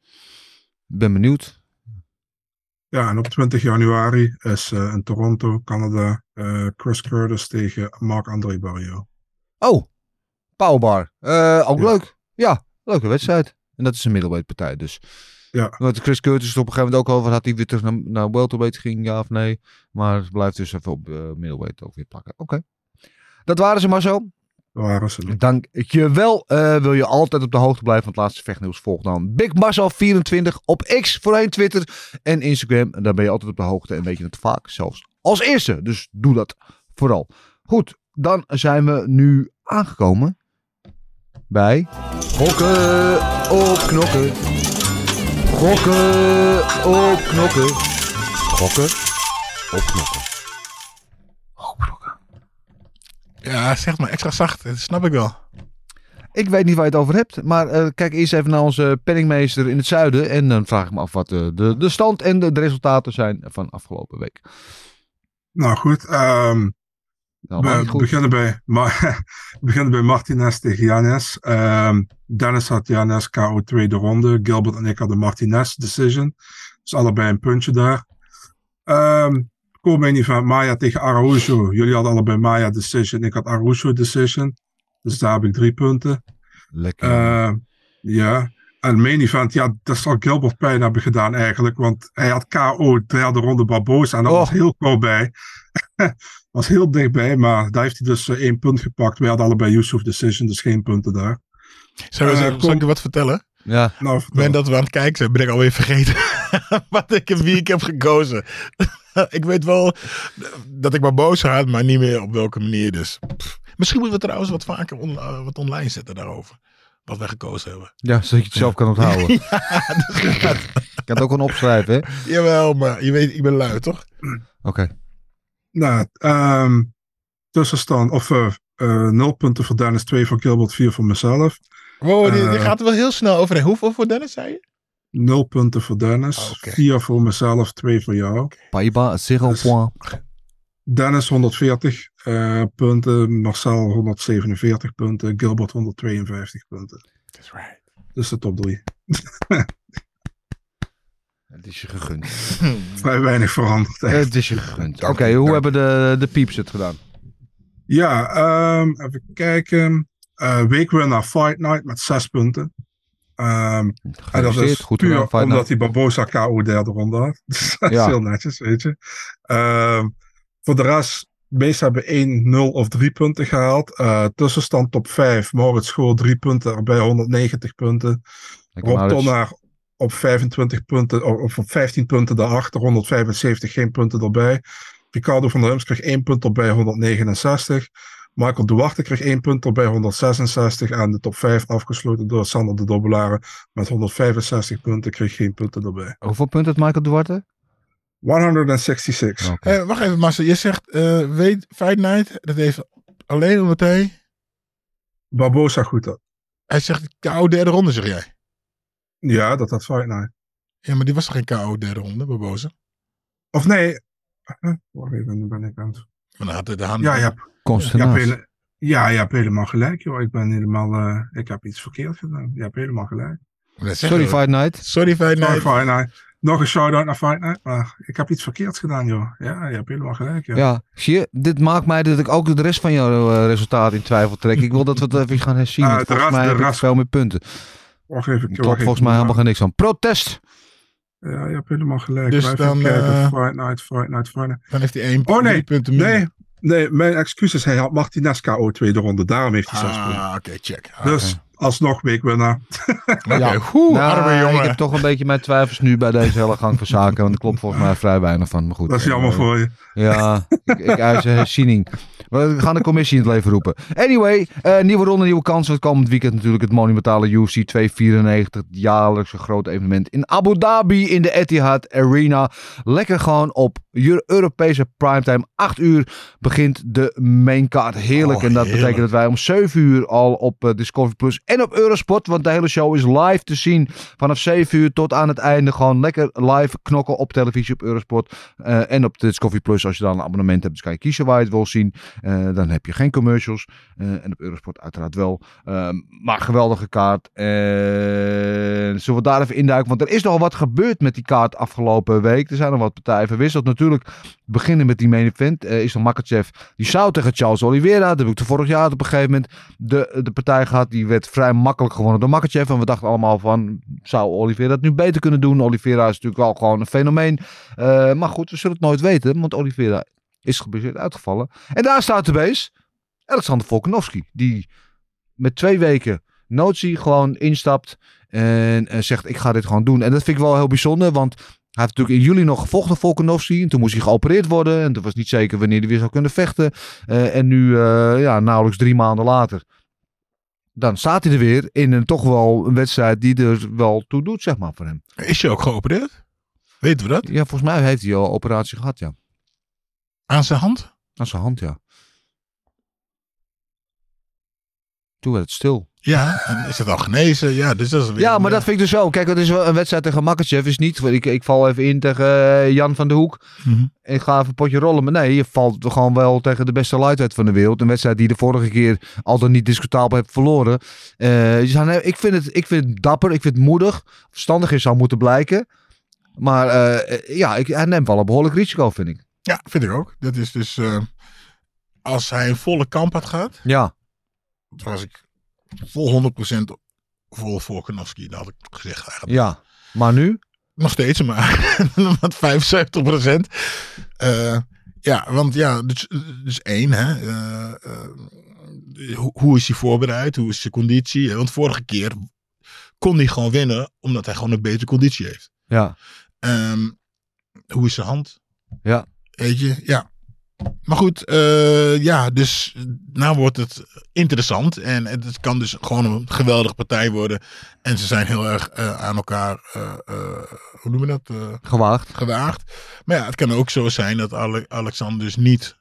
ben benieuwd. Ja, en op 20 januari is eh, in Toronto, Canada, eh, Chris Curtis tegen Marc-André Barrio. Oh, Powerbar. Eh ook Ja. leuk. Ja, leuke wedstrijd. En dat is een middleweight partij. Dus. Ja. Want Chris Curtis is op een gegeven moment ook over. Had hij weer terug naar, naar welterweight ging, ja of nee. Maar het blijft dus even op eh, middleweight ook weer plakken. Oké. Dat waren ze maar zo. Waren ze. Dank je wel. Wil je altijd op de hoogte blijven van het laatste vechtnieuws? Volg dan Big Marcel24 op X, voorheen Twitter en Instagram. En daar ben je altijd op de hoogte en weet je het vaak zelfs als eerste. Dus doe dat vooral. Goed, dan zijn we nu aangekomen bij Gokken op knokken. Gokken op knokken. Gokken op knokken. ja, zeg maar extra zacht. Dat snap ik wel. Ik weet niet waar je het over hebt. Maar eh, kijk eerst even naar onze penningmeester in het zuiden. En dan vraag ik me af wat eh, de, de stand en de, de resultaten zijn van afgelopen week. Nou goed, ehm, we goed. beginnen bij, Ma we beginnen bij Martinez tegen Janes. Ehm, Dennis had Janes KO tweede ronde. Gilbert en ik hadden Martinez decision. Dus allebei een puntje daar. Ehm Co-main event Maya tegen Araujo. Jullie hadden allebei Maya decision. Ik had Araujo decision. Dus daar heb ik drie punten. Lekker. Ja. En main event, ja, dat zal Gilbert pijn hebben gedaan eigenlijk. Want hij had KO derde ronde Barbosa. En dat Oh. was heel kort bij. was heel dichtbij, maar daar heeft hij dus eh, één punt gepakt. Wij hadden allebei Yusuf Decision, dus geen punten daar. Zal, we- Eh, zal kom- ik je wat vertellen? ja. Nou, moment dat we aan het kijken zijn, ben ik alweer vergeten wat ik, wie ik heb gekozen. ik weet wel dat ik maar boos had, maar niet meer op welke manier. Dus pff. misschien moeten we trouwens wat vaker on- eh, wat online zetten daarover. Wat wij gekozen hebben. ja, zodat je het zelf kan onthouden. ja, dat- Ik kan het ook gewoon opschrijven, hè? jawel, maar je weet, ik ben lui, toch? Oké. nou, ehm, tussenstand, of eh, eh, nul punten voor Dennis, twee voor Gilbert, vier voor mezelf. Wow, die, die Eh. gaat er wel heel snel overheen. Hoeveel voor Dennis, zei je? Nul punten voor Dennis, Oké. vier voor mezelf, twee voor jou. Paiba, zero Dus- point. Dennis 140 eh, punten, Marcel 147 punten, Gilbert 152 punten. That's right. Dus de top drie. Het is je gegund. Vrij weinig veranderd. Het is je gegund. Oké, hoe hebben de, de pieps het gedaan? Ja, ehm, even kijken. Eh weekwinnaar Fight Night met zes punten. Ehm, en dat is goed puur gedaan. Omdat Night. hij Barbosa KO derde ronde had. Dus dat is Ja. heel netjes, weet je. Ehm, voor de rest, de hebben 1, 0 of 3 punten gehaald. Eh, tussenstand top 5. Maurits School 3 punten, erbij 190 punten. Rob. Tonnaar op 25 punten, of op 15 punten daarachter, 175, geen punten erbij. Ricardo van der Hums kreeg 1 punt erbij, 169. Michael Duarte kreeg 1 punt erbij, 166. En de top 5 afgesloten door Sander de Dobbelaren met 165 punten, kreeg geen punten erbij. Hoeveel punten had Michael Duarte? 166. Oké. Eh, wacht even, Marcel. Je zegt, eh, weet Fight Night, dat heeft alleen omdat hij... Barbosa goed had. Hij zegt KO derde ronde, zeg jij. Ja, dat had Fight Night. Ja, maar die was toch geen KO derde ronde, Barboza? Of nee. eh, Wacht even, nu ben ik aan het. Maar dan had hij de hand... Ja, ja, ja, ja, je hebt helemaal gelijk, joh. Ik ben helemaal. eh, ik heb iets verkeerd gedaan. Je hebt helemaal gelijk. Sorry. Fight Night. Sorry, Fight Sorry, Night. Fight Night. Nog een shout-out naar Fight Night, maar ik heb iets verkeerds gedaan, joh. Ja, je hebt helemaal gelijk, joh. Ja, zie je, dit maakt mij dat ik ook de rest van jouw eh, resultaat in twijfel trek. Ik wil dat we het even gaan herzien. Ah, de volgens rest- mij heb ik veel meer punten. Wacht even. Wacht klopt volgens mij helemaal geen niks van. Protest! Ja, je hebt helemaal gelijk. Dus Dus dan, kijken. eh, Fight Night, Fight Night, Fight Night. Dan heeft hij één Oh, nee. punten minder. Nee, nee, mijn excuses. Hij had Martinez KO tweede ronde. Daarom heeft hij zes punten. Ah, oké, check. Ah, Dus alsnog weekwinnaar. Oké, Ja. Oeh, Nou, arme jongen. ik heb toch een beetje mijn twijfels nu bij deze hele gang van zaken. Want er klopt volgens mij vrij weinig van. Maar goed. Dat is jammer eh, voor je. Ja, ik, ik eis een herziening. We gaan de commissie in het leven roepen. Anyway, eh, nieuwe ronde, nieuwe kansen. Het komend weekend natuurlijk het monumentale UFC 294. Het jaarlijkse grote evenement in Abu Dhabi in de Etihad Arena. Lekker gewoon op Euro- Europese primetime. 8 uur begint de main card. Heerlijk. Oh, en dat heerlijk. betekent dat wij om 7 uur al op eh, Discovery Plus en op Eurosport. Want de hele show is live te zien. Vanaf 7 uur tot aan het einde. Gewoon lekker live knokken op televisie op Eurosport. Eh, en op Discovery Plus, als je dan een abonnement hebt, dus kan je kiezen waar je het wil zien. Eh, dan heb je geen commercials. Eh, en op Eurosport uiteraard wel. Ehm, maar geweldige kaart. En zullen we daar even induiken? Want er is nogal wat gebeurd met die kaart afgelopen week. Er zijn nog wat partijen verwisseld. Natuurlijk beginnen met die main event. Is Makachev, die zou tegen Charles Oliveira. Dat heb ik de vorig jaar op een gegeven moment de, de partij gehad. Die werd vrij makkelijk gewonnen door Makachev. En we dachten allemaal van, zou Oliveira dat nu beter kunnen doen? Oliveira is natuurlijk wel gewoon een fenomeen. Eh, maar goed, we zullen het nooit weten. Want Oliveira is geblesseerd uitgevallen. En daar staat de base. Alexander Volkanovski. Die met twee weken notie gewoon instapt. En zegt, ik ga dit gewoon doen. En dat vind ik wel heel bijzonder. Want hij heeft natuurlijk in juli nog gevochten, Volkanovski. En toen moest hij geopereerd worden. En toen was niet zeker wanneer hij weer zou kunnen vechten. Eh, en nu, eh, ja, nauwelijks drie maanden later. Dan staat hij er weer in een toch wel een wedstrijd die er wel toe doet, zeg maar, voor hem. Is je ook geopereerd? Weten we dat? Ja, volgens mij heeft hij al een operatie gehad, ja. Aan zijn hand? Aan zijn hand, ja. Toen werd het stil. Ja, en is het al genezen? Ja, dus dat is Ja, maar dat vind ik dus wel. Kijk, het is wel een wedstrijd tegen Makachev. Is niet, ik, ik val even in tegen eh, Jan van de Hoek. Mhm. En ik ga even een potje rollen. Maar nee, je valt gewoon wel tegen de beste lightweight van de wereld. Een wedstrijd die de vorige keer altijd niet discutabel hebt verloren. Eh, ik, vind het, ik vind het dapper. Ik vind het moedig. Verstandig is zou moeten blijken. Maar eh, ja, ik, hij neemt wel een behoorlijk risico, vind ik. Ja, vind ik ook. Dat is dus... eh, als hij een volle kamp had gehad, Ja, was ik vol 100% vol Volkanovski. Dat had ik gezegd eigenlijk. ja. Maar nu? Nog steeds, maar met 75 procent. ja, want ja, dus, dus één, hè. eh, eh, hoe, hoe is hij voorbereid? Hoe is zijn conditie? Want vorige keer kon hij gewoon winnen, omdat hij gewoon een betere conditie heeft. Ja. Ehm, hoe is zijn hand? Ja. Weet je, ja. Maar goed, eh, ja, dus nou wordt het interessant. En het kan dus gewoon een geweldige partij worden. En ze zijn heel erg eh, aan elkaar, eh, hoe noemen we dat? Gewaagd. gewaagd. Maar ja, het kan ook zo zijn dat Ale- Alexander dus niet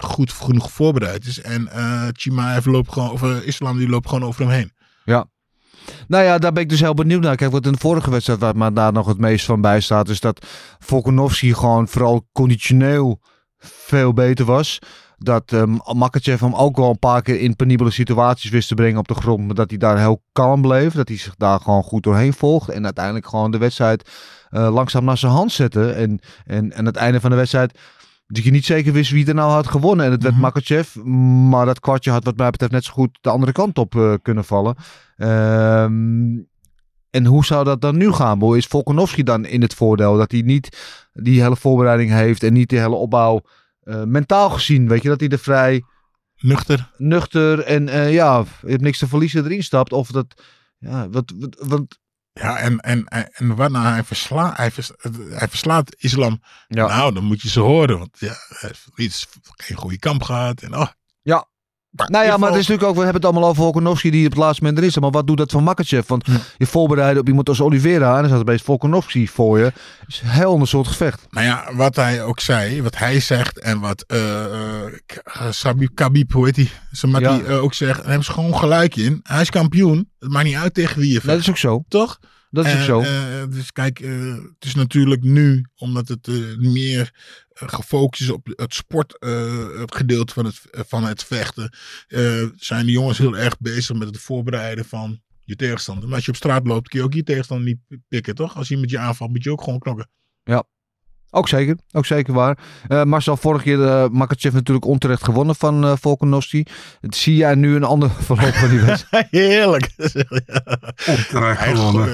goed genoeg voorbereid is. En Chimaev loopt gewoon, of Islam die loopt gewoon over hem heen. Ja. Nou ja, daar ben ik dus heel benieuwd naar. Kijk, wat in de vorige wedstrijd waar maar daar nog het meest van bij staat, is dat Volkanovski gewoon vooral conditioneel veel beter was. dat um, Makachev hem ook wel een paar keer in penibele situaties wist te brengen op de grond. Maar dat hij daar heel kalm bleef. Dat hij zich daar gewoon goed doorheen volgt. En uiteindelijk gewoon de wedstrijd uh, langzaam naar zijn hand zette. En, en, en aan het einde van de wedstrijd dat je niet zeker wist wie er nou had gewonnen. En het werd Mhm. Makachev. Maar dat kwartje had wat mij betreft net zo goed de andere kant op eh, kunnen vallen. Ehm, en hoe zou dat dan nu gaan? Boy? Is Volkanovski dan in het voordeel dat hij niet die hele voorbereiding heeft en niet die hele opbouw eh, mentaal gezien? Weet je dat hij er vrij Nuchter. nuchter en eh, ja, je hebt niks te verliezen erin stapt? Of dat, ja, wat, wat, want Ja, en, en, en, en waarna hij, versla, hij, vers, hij verslaat islam. Ja. Nou, dan moet je ze horen. Want ja, hij heeft iets, geen goede kamp gehad. En, oh. Maar Nou ja, maar het is natuurlijk ook, we hebben het allemaal over Volkanovski die op het laatste moment er is. Maar wat doet dat van Makachev? Want je voorbereiden op iemand als Oliveira en dan staat er opeens Volkanovski voor je. is een heel ander soort gevecht. Nou ja, wat hij ook zei, wat hij zegt en wat Sabib Khabib, hoe heet hij? Samati Ja. eh, ook zegt, daar hebben ze gewoon gelijk in. Hij is kampioen. Het maakt niet uit tegen wie je vecht. Dat is ook zo. Toch? Dat is ook Eh, zo. eh, dus kijk, eh, het is natuurlijk nu, omdat het meer gefocust is op het sportgedeelte van, het, van het vechten, zijn de jongens heel erg bezig met het voorbereiden van je tegenstander. Maar als je op straat loopt, kun je ook je tegenstander niet pikken, toch? Als iemand je aanvalt, moet je ook gewoon knokken. Ja. Ook zeker, ook zeker waar. Eh, Marcel, vorige keer eh Makachev natuurlijk onterecht gewonnen van eh Volkanovski. Zie jij nu een ander verloop van die wedstrijd? Heerlijk. Onterecht gewonnen.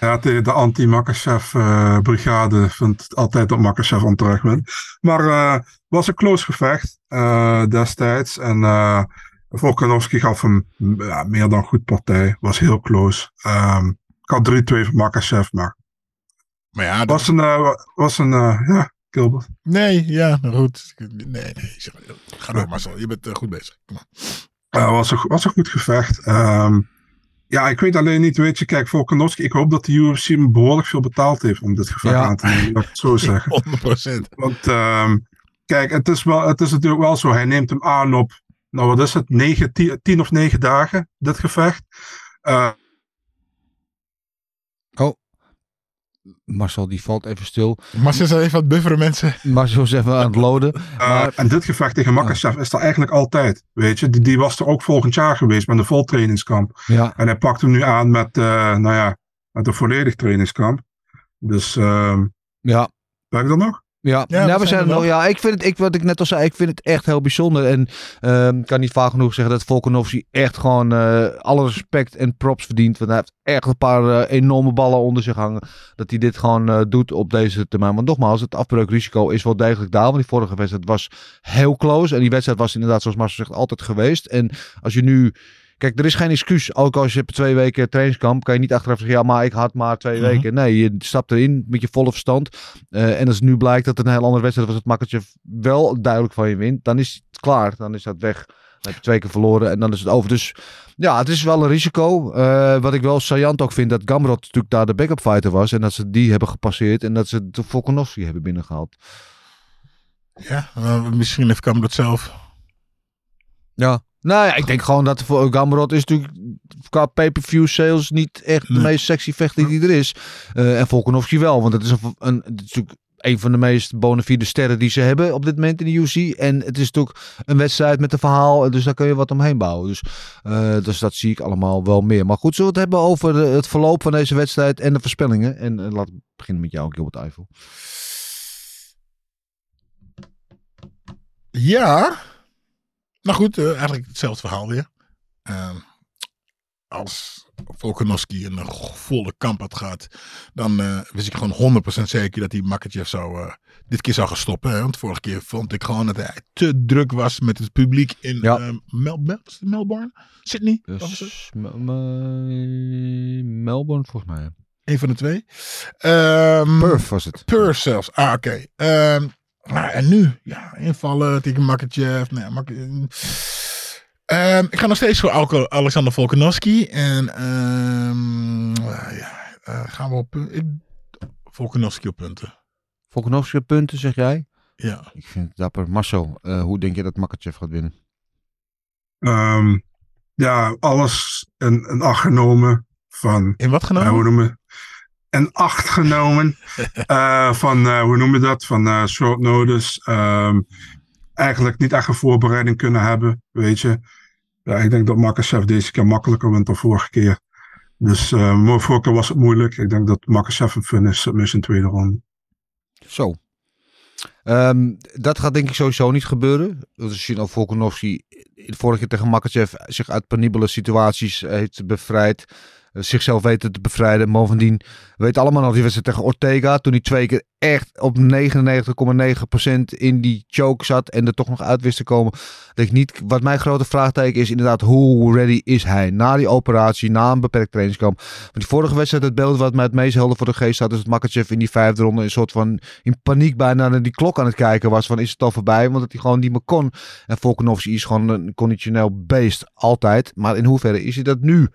Ja. de anti-Makachev-brigade vindt het altijd dat Makachev onterecht wint. Maar het was een close gevecht eh, destijds. En eh Volkanovski gaf hem ja, meer dan goed partij. Was heel close. Ehm, ik had 3-2 voor Makachev, maar Maar ja, dat- was een, eh, was een eh, ja, Gilbert. nee, ja, goed. Nee, nee. zeg- Ga door, Marcel. Je bent eh, goed bezig. Kom maar. Was, een, was een goed gevecht. Ehm, ja, ik weet alleen niet, weet je, kijk, Volkanovski, ik hoop dat de UFC hem behoorlijk veel betaald heeft om dit gevecht Ja. aan te nemen, laat ik het zo zeggen. 100%. Want ehm, kijk, het is, wel, het is natuurlijk wel zo. Hij neemt hem aan op, nou wat is het, negen, tien, tien of negen dagen, dit gevecht. Eh, Marcel die valt even stil. Marcel is even wat bufferen, mensen. Marcel is even aan het loden. eh, Maar- en dit gevecht tegen Makachev is er eigenlijk altijd. Weet je, die, die was er ook volgend jaar geweest met een vol trainingskamp. Ja, En hij pakt hem nu aan met, eh, nou ja, met een volledig trainingskamp. Dus, ehm ja. ben ik dat nog? Ja, Ja, nou, we zijn er nog. Ja, ik vind het, ik, wat ik net al zei, ik vind het echt heel bijzonder. En ik kan niet vaak genoeg zeggen dat Volkanovski echt gewoon eh, alle respect en props verdient. Want hij heeft echt een paar eh, enorme ballen onder zich hangen. Dat hij dit gewoon eh, doet op deze termijn. Want nogmaals, het afbreukrisico is wel degelijk daar. Want die vorige wedstrijd was heel close. En die wedstrijd was inderdaad, zoals Marcel zegt, altijd geweest. En als je nu... Kijk, er is geen excuus. Ook als je twee weken trainingskamp, kan je niet achteraf zeggen, ja, maar ik had maar twee Mhm. weken. Nee, je stapt erin met je volle verstand. Eh, en als het nu blijkt dat het een heel andere wedstrijd was, het Makkertje wel duidelijk van je wint, dan is het klaar. Dan is dat weg. Dan heb je twee keer verloren en dan is het over. Dus ja, het is wel een risico. Eh, wat ik wel saillant ook vind, dat Gamrot natuurlijk daar de backup fighter was. En dat ze die hebben gepasseerd en dat ze de Volkanovski hebben binnengehaald. Ja, eh, misschien heeft Kam dat zelf. Ja. Nou ja, ik denk gewoon dat voor Gamrot is natuurlijk qua pay-per-view sales niet echt de Nee. meest sexy vechter die er is. Eh, en Volkanovski wel, want het is, een, een, het is natuurlijk een van de meest bona fide sterren die ze hebben op dit moment in de UFC. En het is natuurlijk een wedstrijd met een verhaal, dus daar kun je wat omheen bouwen. Dus, eh, dus dat zie ik allemaal wel meer. Maar goed, zullen we het hebben over het verloop van deze wedstrijd en de voorspellingen? En eh, laten we beginnen met jou, Gilbert Eiffel. Ja. Nou goed, eh, eigenlijk hetzelfde verhaal weer. Ehm, als Volkanovski een volle kamp had gehad, dan eh, wist ik gewoon 100% zeker dat hij Makachev zou, eh, dit keer zou gaan stoppen. Hè? Want vorige keer vond ik gewoon dat hij te druk was met het publiek in Ja. ehm, Mel Mel- was het Melbourne? Sydney? Dus, Melbourne volgens mij. Een van de twee. Ehm, Perth was het. Perth zelfs. Ah, oké. Nou, en nu? Ja, invallen tegen Makachev. Nou, Mak- Ehm, ik ga nog steeds voor Alko- Alexander Volkanovski. En ehm, ah, ja, eh, gaan we op... ik- Volkanovski op punten. Volkanovski op punten, zeg jij? Ja. Ik vind het dapper. Marcel, eh, hoe denk je dat Makachev gaat winnen? Ehm, ja, alles in acht genomen van In wat Eh, genomen? En acht genomen eh, van, eh, hoe noemen we dat? Van eh, short notice. Ehm, eigenlijk niet echt een voorbereiding kunnen hebben, weet je. Ja, ik denk dat Makachev deze keer makkelijker wint dan vorige keer. Dus uh, vorige keer was het moeilijk. Ik denk dat Makachev een finish submission tweede ronde. Zo. Um, dat gaat denk ik sowieso niet gebeuren. Als je nou Volkanovski vorige keer tegen Makachev zich uit penibele situaties heeft bevrijd. Eh, zichzelf weten te bevrijden. Bovendien weet allemaal nog die wedstrijd tegen Ortega. Toen hij twee keer echt op 99,9% in die choke zat. En er toch nog uit wist te komen. Denk ik niet, wat mijn grote vraagteken is inderdaad. Hoe ready is hij na die operatie. Na een beperkt trainingskamp. Want die vorige wedstrijd, het beeld wat mij het meest helder voor de geest had. Is dat Makachev in die vijfde ronde een soort van in paniek bijna naar die klok aan het kijken was. Van is het al voorbij? Want dat hij gewoon niet meer kon. En Volkanovski is gewoon een conditioneel beest. Altijd. Maar in hoeverre is hij dat nu?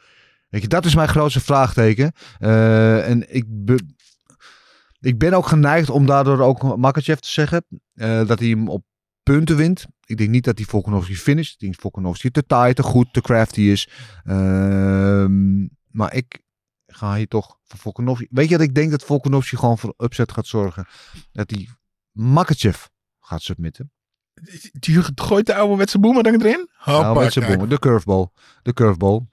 Weet je, dat is mijn grootste vraagteken. Uh, en ik, ik ben ook geneigd om daardoor ook Makachev te zeggen uh, dat hij hem op punten wint. Ik denk niet dat hij Volkanovski finisht. Ik denk Volkanovski te taai, te goed, te crafty is. Uh, maar ik ga hier toch voor Volkanovski. Weet je dat ik denk dat Volkanovski gewoon voor upset gaat zorgen? Dat hij Makachev gaat submitten. Die gooit de oude wetse boemer dan erin? Hoppa, boemer. De curveball. De curveball.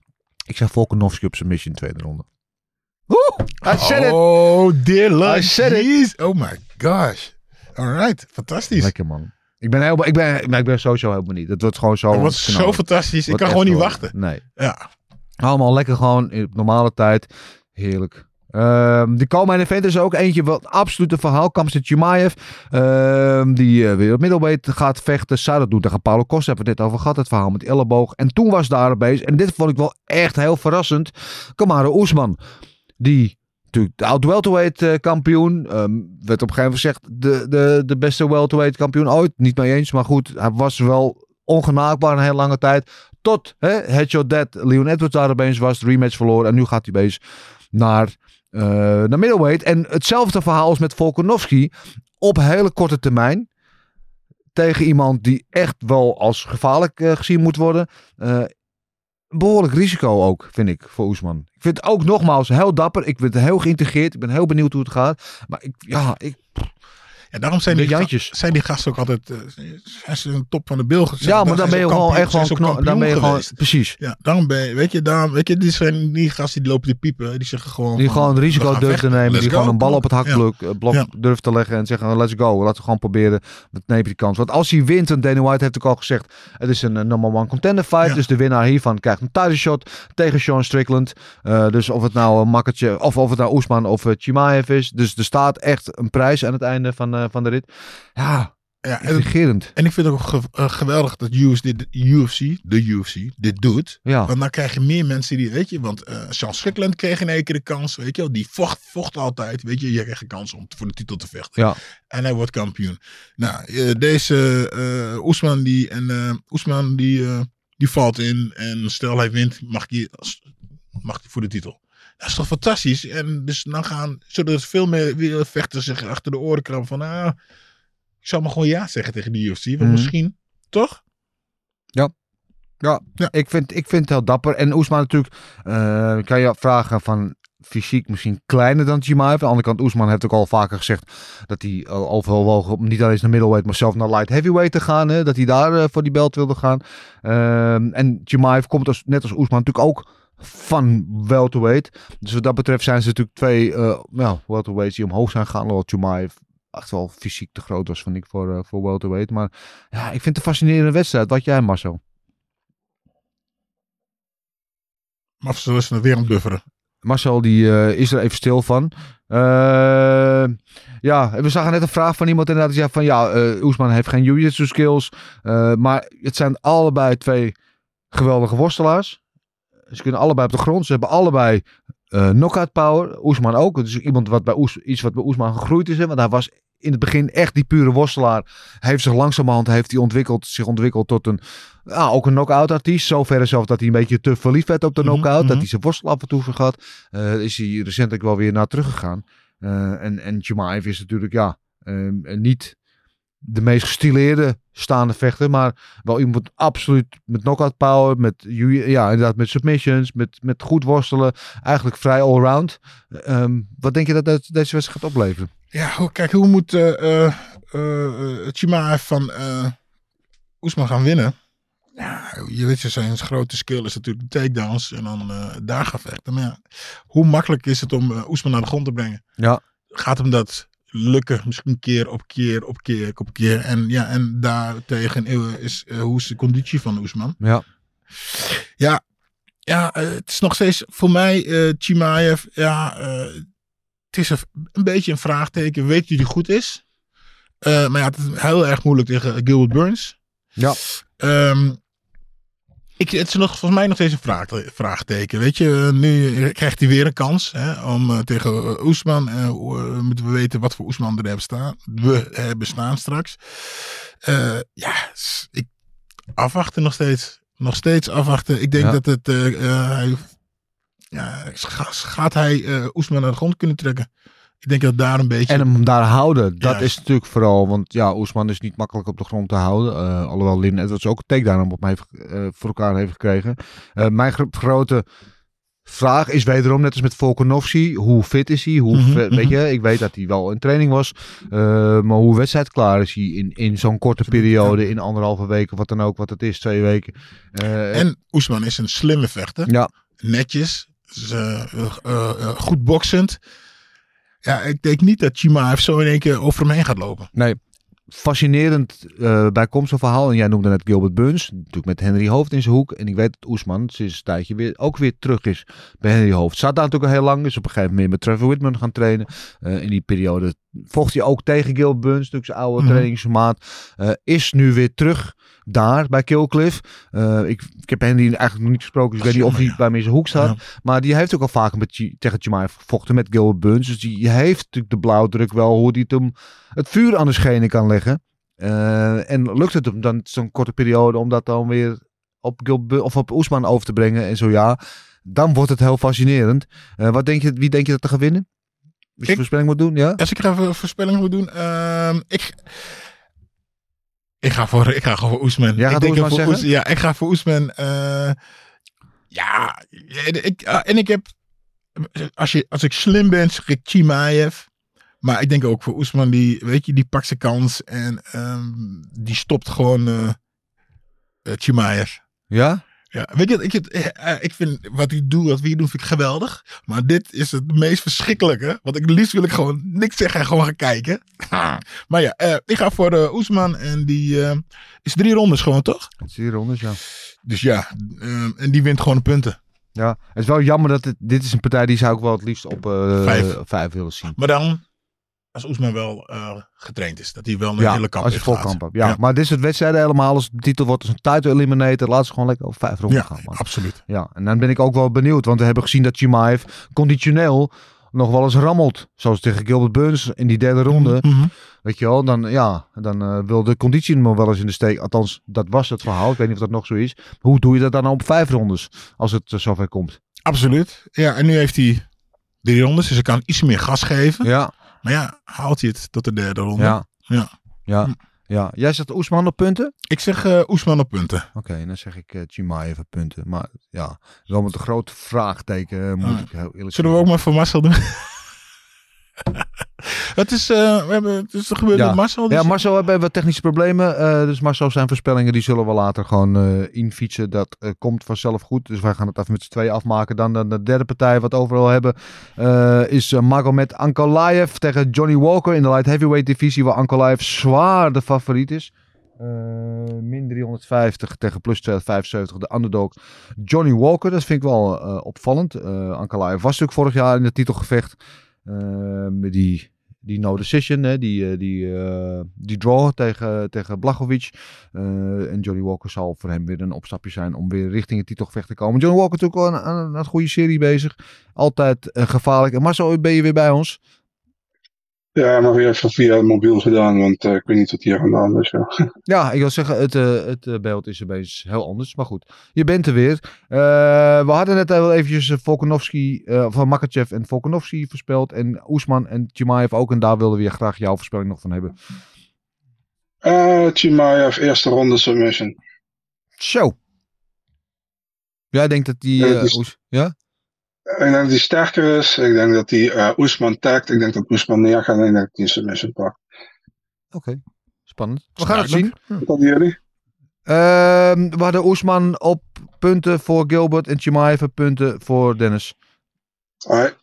Ik zeg Volkanovski op submission tweede ronde. Oeh, I said it. Oh, dear Lord. I said it. Oh my gosh. Alright, fantastisch. Lekker man. Ik ben, heel, ik, ben, ik ben sowieso heel benieuwd. Het wordt gewoon zo... Het wordt zo fantastisch. Ik kan gewoon niet wachten. Nee. Ja. Allemaal lekker gewoon in normale tijd. Heerlijk. Um, die komen event is ook eentje wat absoluut een verhaal. Kamsit Chimaev, um, die uh, weer op gaat vechten. Dat doen tegen Paulo Costa. Hebben we het net over gehad, het verhaal met elleboog. En toen was daar bezig. En dit vond ik wel echt heel verrassend. Kamaru Oesman, die natuurlijk de oud welterweight uh, kampioen. Um, werd op een gegeven moment gezegd de, de, de beste welterweight kampioen ooit. Niet mee eens, maar goed. Hij was wel ongenaakbaar een hele lange tijd. Tot hè, Headshot Dead, Leon Edwards daar opeens was. Rematch verloren. En nu gaat hij bezig naar naar middleweight. En hetzelfde verhaal als met Volkanovski. Op hele korte termijn. Tegen iemand die echt wel als gevaarlijk uh, gezien moet worden. Uh, behoorlijk risico ook, vind ik, voor Oesman. Ik vind het ook nogmaals heel dapper. Ik ben heel geïntegreerd. Ik ben heel benieuwd hoe het gaat. Maar ik, ja, ik, ja, daarom zijn die, Jantjes. zijn die gasten ook altijd uh, zijn ze een top van de bil. Ja, maar dan ben je gewoon echt gewoon dan ben je gewoon precies. Ja, daarom ben je, weet je, daarom, weet je, die zijn die gasten die lopen te piepen, die zeggen gewoon die gewoon risico durven te nemen, die gewoon een bal op het hakblok ja. blok ja. durven te leggen en zeggen let's go, laten we gewoon proberen, dat neemt die kans. Want als hij wint, en Dana White heeft ook al gezegd, het is een number one contender fight, dus de winnaar hiervan krijgt een shot tegen Sean Strickland. Uh, dus of het nou een makketje of of het nou Oesman of uh, Chimaev is, dus er staat echt een prijs aan het einde van van de rit. Ja, ja intrigerend. En ik vind het ook ge uh, geweldig dat UFC, dit, UFC, de UFC, dit doet. Ja. Want dan krijg je meer mensen die, weet je, want uh, Charles Strickland kreeg in één keer de kans, weet je wel, die vocht, vocht altijd, weet je, je krijgt een kans om voor de titel te vechten. Ja. En hij wordt kampioen. Nou, deze uh, Oesman die, en Oesman die, die valt in en stel hij wint, mag hij, mag hij voor de titel. Dat is toch fantastisch? En dus dan gaan, zullen er veel meer vechters zich achter de oren krabben van, ah, ik zou maar gewoon ja zeggen tegen die UFC. Want mm. misschien, toch? Ja. Ja, ja. Ik, vind, ik vind het heel dapper. En Oesman natuurlijk, uh, kan je vragen van fysiek misschien kleiner dan Chimaev. Aan de andere kant, Oesman heeft ook al vaker gezegd dat hij overwogen om niet alleen naar middleweight, maar zelf naar light heavyweight te gaan. Hè? Dat hij daar uh, voor die belt wilde gaan. Uh, en Chimaev komt als, net als Oesman natuurlijk ook van welterweight. Dus wat dat betreft zijn ze natuurlijk twee uh, nou, welterweights die omhoog zijn gegaan. Hoewel Chimaev echt wel fysiek te groot was, vind ik, voor, uh, voor welterweight. Maar ja, ik vind het een fascinerende wedstrijd. Wat jij, Marcel? Marcel is weer aan bufferen. Marcel die uh, is er even stil van. Uh, ja, we zagen net een vraag van iemand inderdaad die zei van ja, uh, Oesman heeft geen jiu-jitsu skills. maar het zijn allebei twee geweldige worstelaars. Ze kunnen allebei op de grond. Ze hebben allebei uh, knockout power. Oesman ook. Dus iemand wat bij Oes, iets wat bij Oesman gegroeid is. Hè? Want hij was in het begin echt die pure worstelaar. Hij heeft zich langzamerhand heeft hij ontwikkeld, zich ontwikkeld tot een, ja, ook een knockout artiest. Zover zelf dat hij een beetje te verliefd werd op de knockout. Mm -hmm. Dat hij zijn worstel af en toe vergat. Uh, is hij recentelijk wel weer naar teruggegaan. Uh, en, en Chimaev is natuurlijk, ja, uh, niet de meest gestileerde staande vechter. Maar wel iemand absoluut met knockout power. Met, ja, inderdaad, met submissions. Met, met goed worstelen. Eigenlijk vrij allround. Um, wat denk je dat deze wedstrijd gaat opleveren? Ja, kijk, hoe moet uh, uh, uh, Chimaev van Oesman gaan winnen. Ja, je weet, zijn grote skill is natuurlijk de takedowns. En dan eh, daar gaan vechten. Maar ja, hoe makkelijk is het om uh, Oesman naar de grond te brengen? Ja. Gaat hem dat lukken? Misschien keer op keer op keer op keer. En ja, en daartegen is uh, hoe is de conditie van Oesman? Ja. Ja, ja het is nog steeds voor mij Chimaev. Ja, het is een, beetje een vraagteken. Weet je die goed is? maar ja, het is heel erg moeilijk tegen Gilbert Burns. Ja. Um, ik, het is nog, volgens mij nog steeds een vraag, vraagteken. Weet je, nu krijgt hij weer een kans hè, om uh, tegen Oesman. Uh, moeten we weten wat voor Oesman er hebben staan. We hebben staan straks. Uh, ja, ik afwachten nog steeds. Nog steeds afwachten. Ik denk Ja. dat het. hij, ja, gaat hij Oesman naar de grond kunnen trekken? Ik denk dat daar een beetje. En hem daar houden, dat Juist. is natuurlijk vooral, want ja, Oesman is niet makkelijk op de grond te houden. Eh, alhoewel Lin Edwards ook een takedown op hem heeft, eh, voor elkaar heeft gekregen. Eh, mijn gro- grote vraag is wederom, net als met Volkanovski, hoe fit is hij? Hoe Mhm, mhm. weet je, ik weet dat hij wel in training was, maar hoe wedstrijdklaar is hij in, in zo'n korte periode, in anderhalve week of wat dan ook, wat het is, twee weken. En Oesman is een slimme vechter. ja, Netjes. goed boksend. Ja, ik denk niet dat Chimaev zo in één keer over hem heen gaat lopen. Nee, fascinerend eh bijkomstig verhaal. En jij noemde net Gilbert Burns, natuurlijk met Henry Hoofd in zijn hoek. En ik weet dat Oesman sinds een tijdje weer, ook weer terug is bij Henry Hoofd. Zat daar natuurlijk al heel lang, is op een gegeven moment met Trevor Whitman gaan trainen. Eh, in die periode vocht hij ook tegen Gilbert Burns, natuurlijk zijn oude Mhm. trainingsmaat. Eh, is nu weer terug daar bij Killcliff. Eh, ik, ik heb Henry eigenlijk nog niet gesproken, dus ik weet niet of hij Jammer, bij me zijn hoek staat. Ja. Maar die heeft ook al vaker met, tegen Chimaev gevochten met Gilbert Burns. Dus die heeft natuurlijk de blauwdruk wel hoe hij het hem het vuur aan de schenen kan leggen. Eh, en lukt het hem dan zo'n korte periode om dat dan weer op, Gilbert, of op Oesman over te brengen? En zo ja, dan wordt het heel fascinerend. Eh, wat denk je, wie denk je dat er gaat winnen? Als je Ik- voorspelling moet doen, ja? Als ik even een voorspelling moet doen. ehm, ik, ik, ga voor, ik ga gewoon voor Oesman. Jij ik denk Oesman voor? Oes- ja, ik ga voor Oesman. eh, ja, ik, en ik heb... Als, je, als ik slim ben, zeg ik Chimaev. Maar ik denk ook voor Oesman, die, weet je, die pakt zijn kans. En ehm, die stopt gewoon eh, Chimaev. Ja? Ja, weet je, ik, het, eh, ik vind wat hij doet, wat we hier doen, vind ik geweldig. Maar dit is het meest verschrikkelijke. Want ik liefst wil ik gewoon niks zeggen en gewoon gaan kijken. maar ja, eh, ik ga voor eh, Oesman en die eh, is drie rondes gewoon, toch? Het is hier rondes, ja. Dus ja, eh, en die wint gewoon de punten. Ja, het is wel jammer dat het, dit is een partij die zou ik wel het liefst op eh, Vijf. vijf willen zien. Maar dan, als Oesman wel eh, getraind is, dat hij wel een Ja, hele kamp als je vol kamp hebt. Ja, maar dit is het wedstrijden helemaal. Als de titel wordt als een title eliminator, laat ze gewoon lekker over vijf ronden Ja, gaan. Man. absoluut. Ja, en dan ben ik ook wel benieuwd, want we hebben gezien dat Chimaev conditioneel nog wel eens rammelt. Zoals tegen Gilbert Burns in die derde ronde. Mhm. Weet je wel, dan, ja, dan eh, wil de conditie hem wel eens in de steek. Althans, dat was het verhaal. Ik weet niet of dat nog zo is. Hoe doe je dat dan op vijf rondes, als het eh, zover komt? Absoluut. Ja, en nu heeft hij drie rondes, dus hij kan iets meer gas geven. Ja, Maar ja, haalt hij het tot de derde ronde? ja, Ja. ja. ja. Jij zegt Oesman op punten? Ik zeg eh, Oesman op punten. Oké, dan zeg ik uh, op punten. Maar ja, wel met een groot vraagteken, eh, moet Ja. ik heel eerlijk Zullen we ook maar voor Marcel doen? Het is, eh, we hebben, het is gebeurd Ja. met Marcel. dus- Ja, Marcel hebben wat technische problemen. eh, dus Marcel zijn voorspellingen die zullen we later gewoon eh infietsen. Dat komt vanzelf goed. Dus wij gaan het even met z'n twee afmaken. Dan de, de derde partij wat we overal hebben is uh, Magomed Ankalaev tegen Johnny Walker in de light heavyweight divisie. Waar Ankalaev zwaar de favoriet is. Min 350 tegen plus 275 de underdog Johnny Walker. Dat vind ik wel opvallend. Eh Ankalaev was natuurlijk vorig jaar in het titelgevecht. Eh, met die die no decision, hè, die, eh, die, eh, die draw tegen, tegen Blachowicz. Eh, en Johnny Walker zal voor hem weer een opstapje zijn om weer richting het titelgevecht te komen. Johnny Walker natuurlijk wel aan, een goede serie bezig. Altijd gevaarlijk. En Marcel, ben je weer bij ons? Ja, maar weer even via het mobiel gedaan, want eh, ik weet niet wat hier gedaan is. Ja. Ja, ik wil zeggen, het, eh, het eh, beeld is opeens heel anders. Maar goed, je bent er weer. We hadden net heel eventjes Volkanovski, van Makachev en Volkanovski voorspeld. En Oesman en Chimaev ook. En daar wilden we graag jouw voorspelling nog van hebben. Chimaev, eerste ronde submission. Zo. Jij denkt dat die... Ja, Oes- ja? Ik denk dat hij sterker is. Ik denk dat hij eh Oesman tagt. Ik denk dat Oesman neergaat en ik denk dat hij een submission pakt. Oké, spannend. We gaan het zien. Wat hadden jullie? Ehm we hadden Oesman op punten voor Gilbert en Chimaev punten voor Dennis. Alright.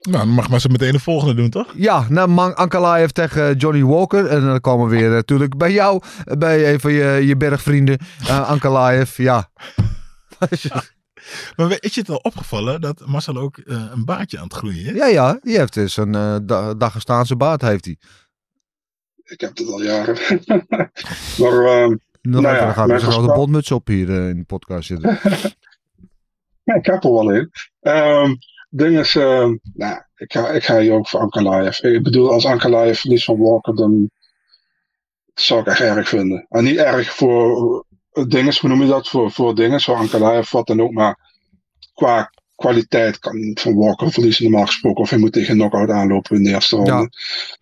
Nou, dan mag maar ze meteen de volgende doen, toch? Ja, nou, Man- Ankalaev tegen Johnny Walker. En dan komen we weer natuurlijk bij jou, bij een van je, je bergvrienden. eh Ankalaev, ja. Maar is je het al opgevallen dat Marcel ook eh, een baardje aan het groeien is? ja, ja, die heeft dus een eh da Dagestaanse baard, heeft hij. Ik heb het al jaren. maar ehm, Nou ja, dan gaat er een grote bondmuts op hier eh, in de podcast zitten. ja, ik heb er wel in. Ehm ding is, ehm, nou, ik ga, ik ga hier ook voor Ankalaev. Ik bedoel, als Ankalaev verliest van Walker, dan zou ik echt erg vinden. En niet erg voor dinges, hoe noem je dat? Voor, voor dinges, voor Ankalaev, wat dan ook. Maar qua kwaliteit kan van Walker verliezen normaal gesproken. Of hij moet tegen een knockout aanlopen in de eerste ronde.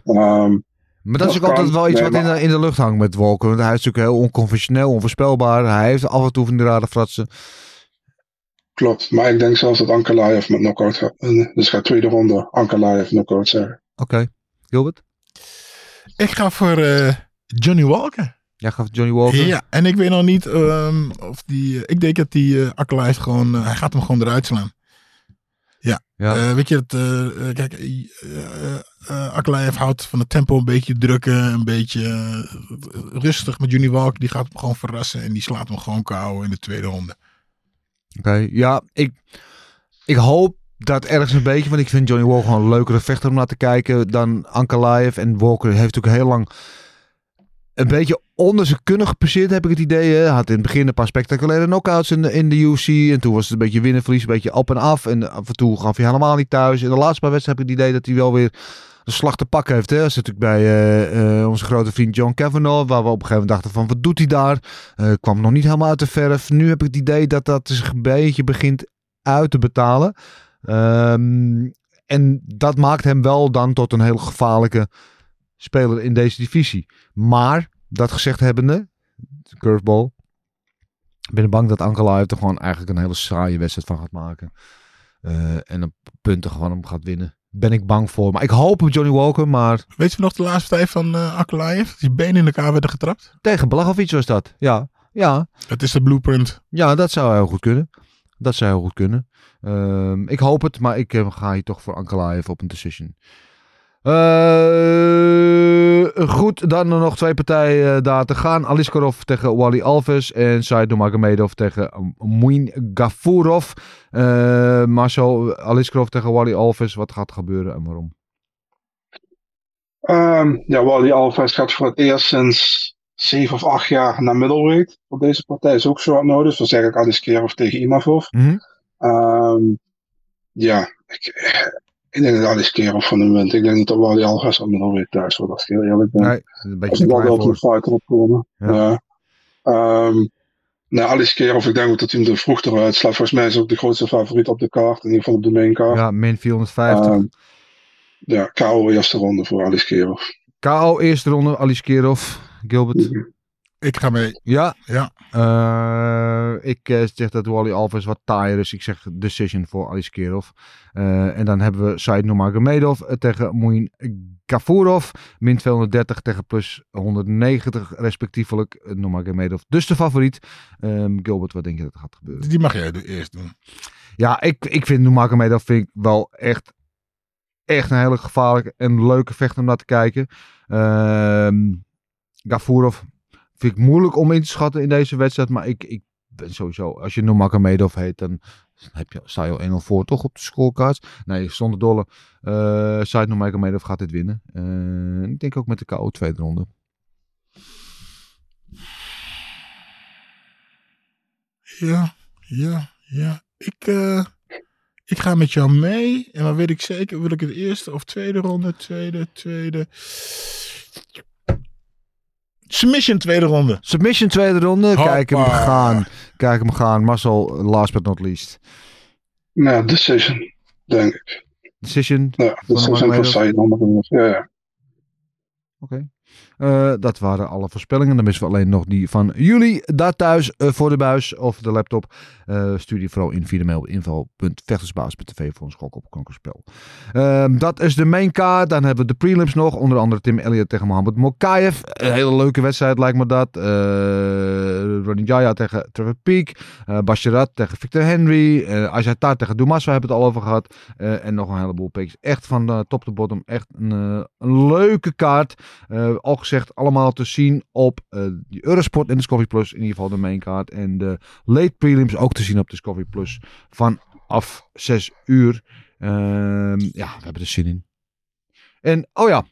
Ehm, Maar dat is ook kan, altijd wel iets nee, wat in de, in de lucht hangt met Walker. Want hij is natuurlijk heel onconventioneel, onvoorspelbaar. Hij heeft af en toe van die rare fratsen. Klopt, maar ik denk zelfs dat Ankalaev met knockout gaat. winnen. Dus gaat tweede ronde Ankalaev knockout zeggen. Oké, Gilbert? Ik ga voor eh, Johnny Walker. Jij voor Johnny Walker? Ja, en ik weet nog niet ehm, of die. eh, ik denk dat die Ankalaev gewoon. eh, hij gaat hem gewoon eruit slaan. Ja. Ja. Weet je, het, eh, kijk, Ankalaev houdt van het tempo een beetje drukken, een beetje rustig. Maar Johnny Walker die gaat hem gewoon verrassen en die slaat hem gewoon kou in de tweede ronde. Oké, ja, ik, ik hoop dat ergens een beetje, want ik vind Johnny Walker gewoon een leukere vechter om naar te kijken dan Ankalaev. En Walker heeft natuurlijk heel lang een beetje onder zijn kunnen gepasseerd, heb ik het idee. Hij had in het begin een paar spectaculaire knockouts in de, in de UFC. En toen was het een beetje winnen, verlies, een beetje op en af. En af en toe gaf hij helemaal niet thuis. In de laatste paar wedstrijden heb ik het idee dat hij wel weer een slag te pakken heeft. Hè. Dat is natuurlijk bij eh, eh, onze grote vriend John Kavanaugh, waar we op een gegeven moment dachten van, wat doet hij daar? Eh, kwam nog niet helemaal uit de verf. Nu heb ik het idee dat dat zich een beetje begint uit te betalen. Ehm, en dat maakt hem wel dan tot een heel gevaarlijke speler in deze divisie. Maar, dat gezegd hebbende, curveball. Ik ben bang dat Ankalaev er gewoon eigenlijk een hele saaie wedstrijd van gaat maken. Eh, en op punten gewoon hem gaat winnen. Ben ik bang voor. Maar ik hoop op Johnny Walker, maar Weet je nog de laatste partij van eh Ankalaev? Die benen in elkaar werden getrapt. tegen Blachowicz was dat. Ja, ja. Het is de blueprint. Ja, dat zou heel goed kunnen. Dat zou heel goed kunnen. Ehm, ik hoop het, maar ik eh, ga hier toch voor Ankalaev op een decision. Eh, goed, dan er nog twee partijen eh, daar te gaan. Aliskarov tegen Wally Alves en Said Nurmagomedov tegen Muin Gafurov. Eh Marcel, Aliskarov tegen Wally Alves, wat gaat er gebeuren en waarom? Ehm, ja, Wally Alves gaat voor het eerst sinds zeven of acht jaar naar middleweight. Voor deze partij is ook short notice. Dan zeg ik Aliskerov tegen Imavov. Mhm. Ehm, ja, ik, ik denk dat Aliskerov van hem wint. Ik denk dat Wally Alves aan middleweight thuis wordt, als ik heel eerlijk ben. Nee, een beetje Als te ik wel wel op een fighter opkomen. Ja. Ehm, nou, Aliskerov, ik denk ook dat hij hem er vroeg eruit slaat. Volgens mij is hij ook de grootste favoriet op de kaart. In ieder geval op de main kaart. Ja, min 450. Ehm, ja, KO eerste ronde voor Aliskerov. KO eerste ronde, Aliskerov. Gilbert. Ik ga mee. Ja. Ja. Eh, ik eh, zeg dat Wally Alves wat taaier is. Ik zeg decision voor Aliskerov. Eh en dan hebben we Said Nurmagomedov tegen Muin Gafurov. Min 230 tegen plus 190 respectievelijk. Nurmagomedov dus de favoriet. Ehm, Gilbert, wat denk je dat er gaat gebeuren? Die mag jij eerst doen. Ja, ik, ik vind Nurmagomedov vind ik wel echt, echt een hele gevaarlijke en leuke vechter om naar te kijken. Ehm Gafurov vind ik moeilijk om in te schatten in deze wedstrijd. Maar ik, ik ben sowieso, als je Nurmagomedov heet, dan heb je, sta je al 1-0 voor toch op de scorecards. Nee, zonder dolle. Uh, Said Nurmagomedov gaat dit winnen. Eh, ik denk ook met de KO tweede ronde. Ja, ja, ja. Ik, eh, ik ga met jou mee. En dan weet ik zeker, wil ik het eerste of tweede ronde? Tweede, tweede. Submission tweede ronde. Submission tweede ronde. Kijk hem gaan. Kijk hem gaan. Marcel, last but not least. Nou, decision, denk ik. Decision. Ja, decision voor Nurmagomedov. Ja, ja. Oké. Eh, dat waren alle voorspellingen. Dan missen we alleen nog die van jullie daar thuis eh, voor de buis of de laptop. Eh, stuur die vooral in via de mail info.vechtersbaas.tv voor een schok op kankerspel. Ehm, dat is de main card. Dan hebben we de prelims nog. Onder andere Tim Elliott tegen Mohamed Mokaev. Een hele leuke wedstrijd lijkt me dat. Uh, Ronnie Jaya tegen Trevor Peak. Uh, Basharat tegen Victor Henry. Uh, Ajatar tegen Dumas, we hebben het al over gehad. Uh, en nog een heleboel picks. Echt van uh, top to bottom. Echt een, uh, een leuke kaart. Uh, al gezegd, allemaal te zien op uh, die Eurosport en Discovery Plus. In ieder geval de main kaart. En de late prelims ook te zien op Discovery Plus. Vanaf 6 uur. Uh, ja, we hebben er zin in. En, oh ja,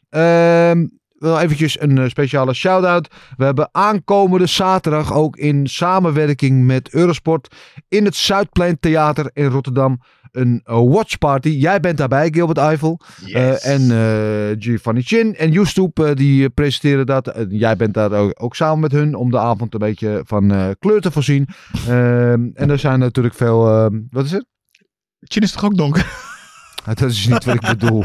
uh, wel eventjes een uh, speciale shout-out. We hebben aankomende zaterdag ook in samenwerking met Eurosport in het Zuidplein Theater in Rotterdam een uh, watchparty. Jij bent daarbij, Gilbert Eiffel. Yes. Uh, en uh, Giovanni Chin en Youtube die presenteren dat. jij bent daar ook, ook, samen met hun om de avond een beetje van kleur te voorzien. Ehm, en er zijn natuurlijk veel... ehm, wat is het? Chin is toch ook donker? Dat is niet wat ik bedoel.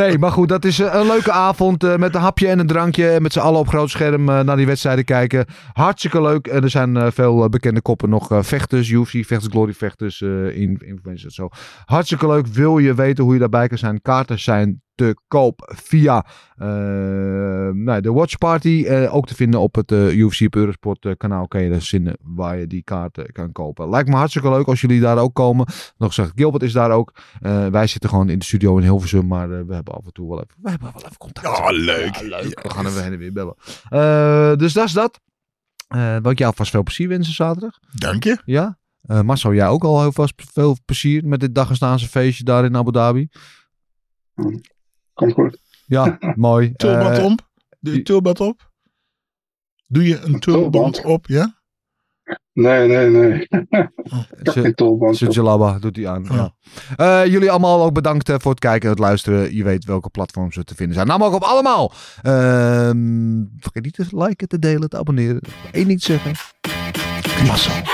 nee, maar goed, dat is een leuke avond uh, met een hapje en een drankje. Met z'n allen op groot scherm uh, naar die wedstrijden kijken. Hartstikke leuk. En er zijn veel bekende koppen nog. vechters, UFC, vechters, glory vechters, in, zo. Hartstikke leuk. Wil je weten hoe je daarbij kan zijn? Kaarten zijn te koop via uh, nou, de Watch Party. Uh, ook te vinden op het uh, UFC op Eurosport kanaal. Kan je dus vinden waar je die kaarten kan kopen. Lijkt me hartstikke leuk als jullie daar ook komen. Nog gezegd, Gilbert is daar ook. wij zitten gewoon in de studio in Hilversum. Maar we hebben af en toe wel even, we hebben wel even contact. Oh, leuk. Ja, leuk. We gaan er heen en weer bellen. dus dat is dat. wil ik jou alvast veel plezier wensen zaterdag. Dank je. Ja. Marcel, jij ook al heel vast veel plezier met dit Dagestaanse feestje daar in Abu Dhabi. Komt goed. Ja, mooi. Tulband uh, om? Doe je tulband op? Doe je een tulband op, ja? Nee, nee, nee. Sujalaba doet hij aan. Oh. Ja. Uh, jullie allemaal ook bedankt uh, voor het kijken en het luisteren. Je weet welke platforms er te vinden zijn. Namelijk op allemaal. Uh, vergeet niet te liken, te delen, te abonneren. Eén niet zeggen. Klasse.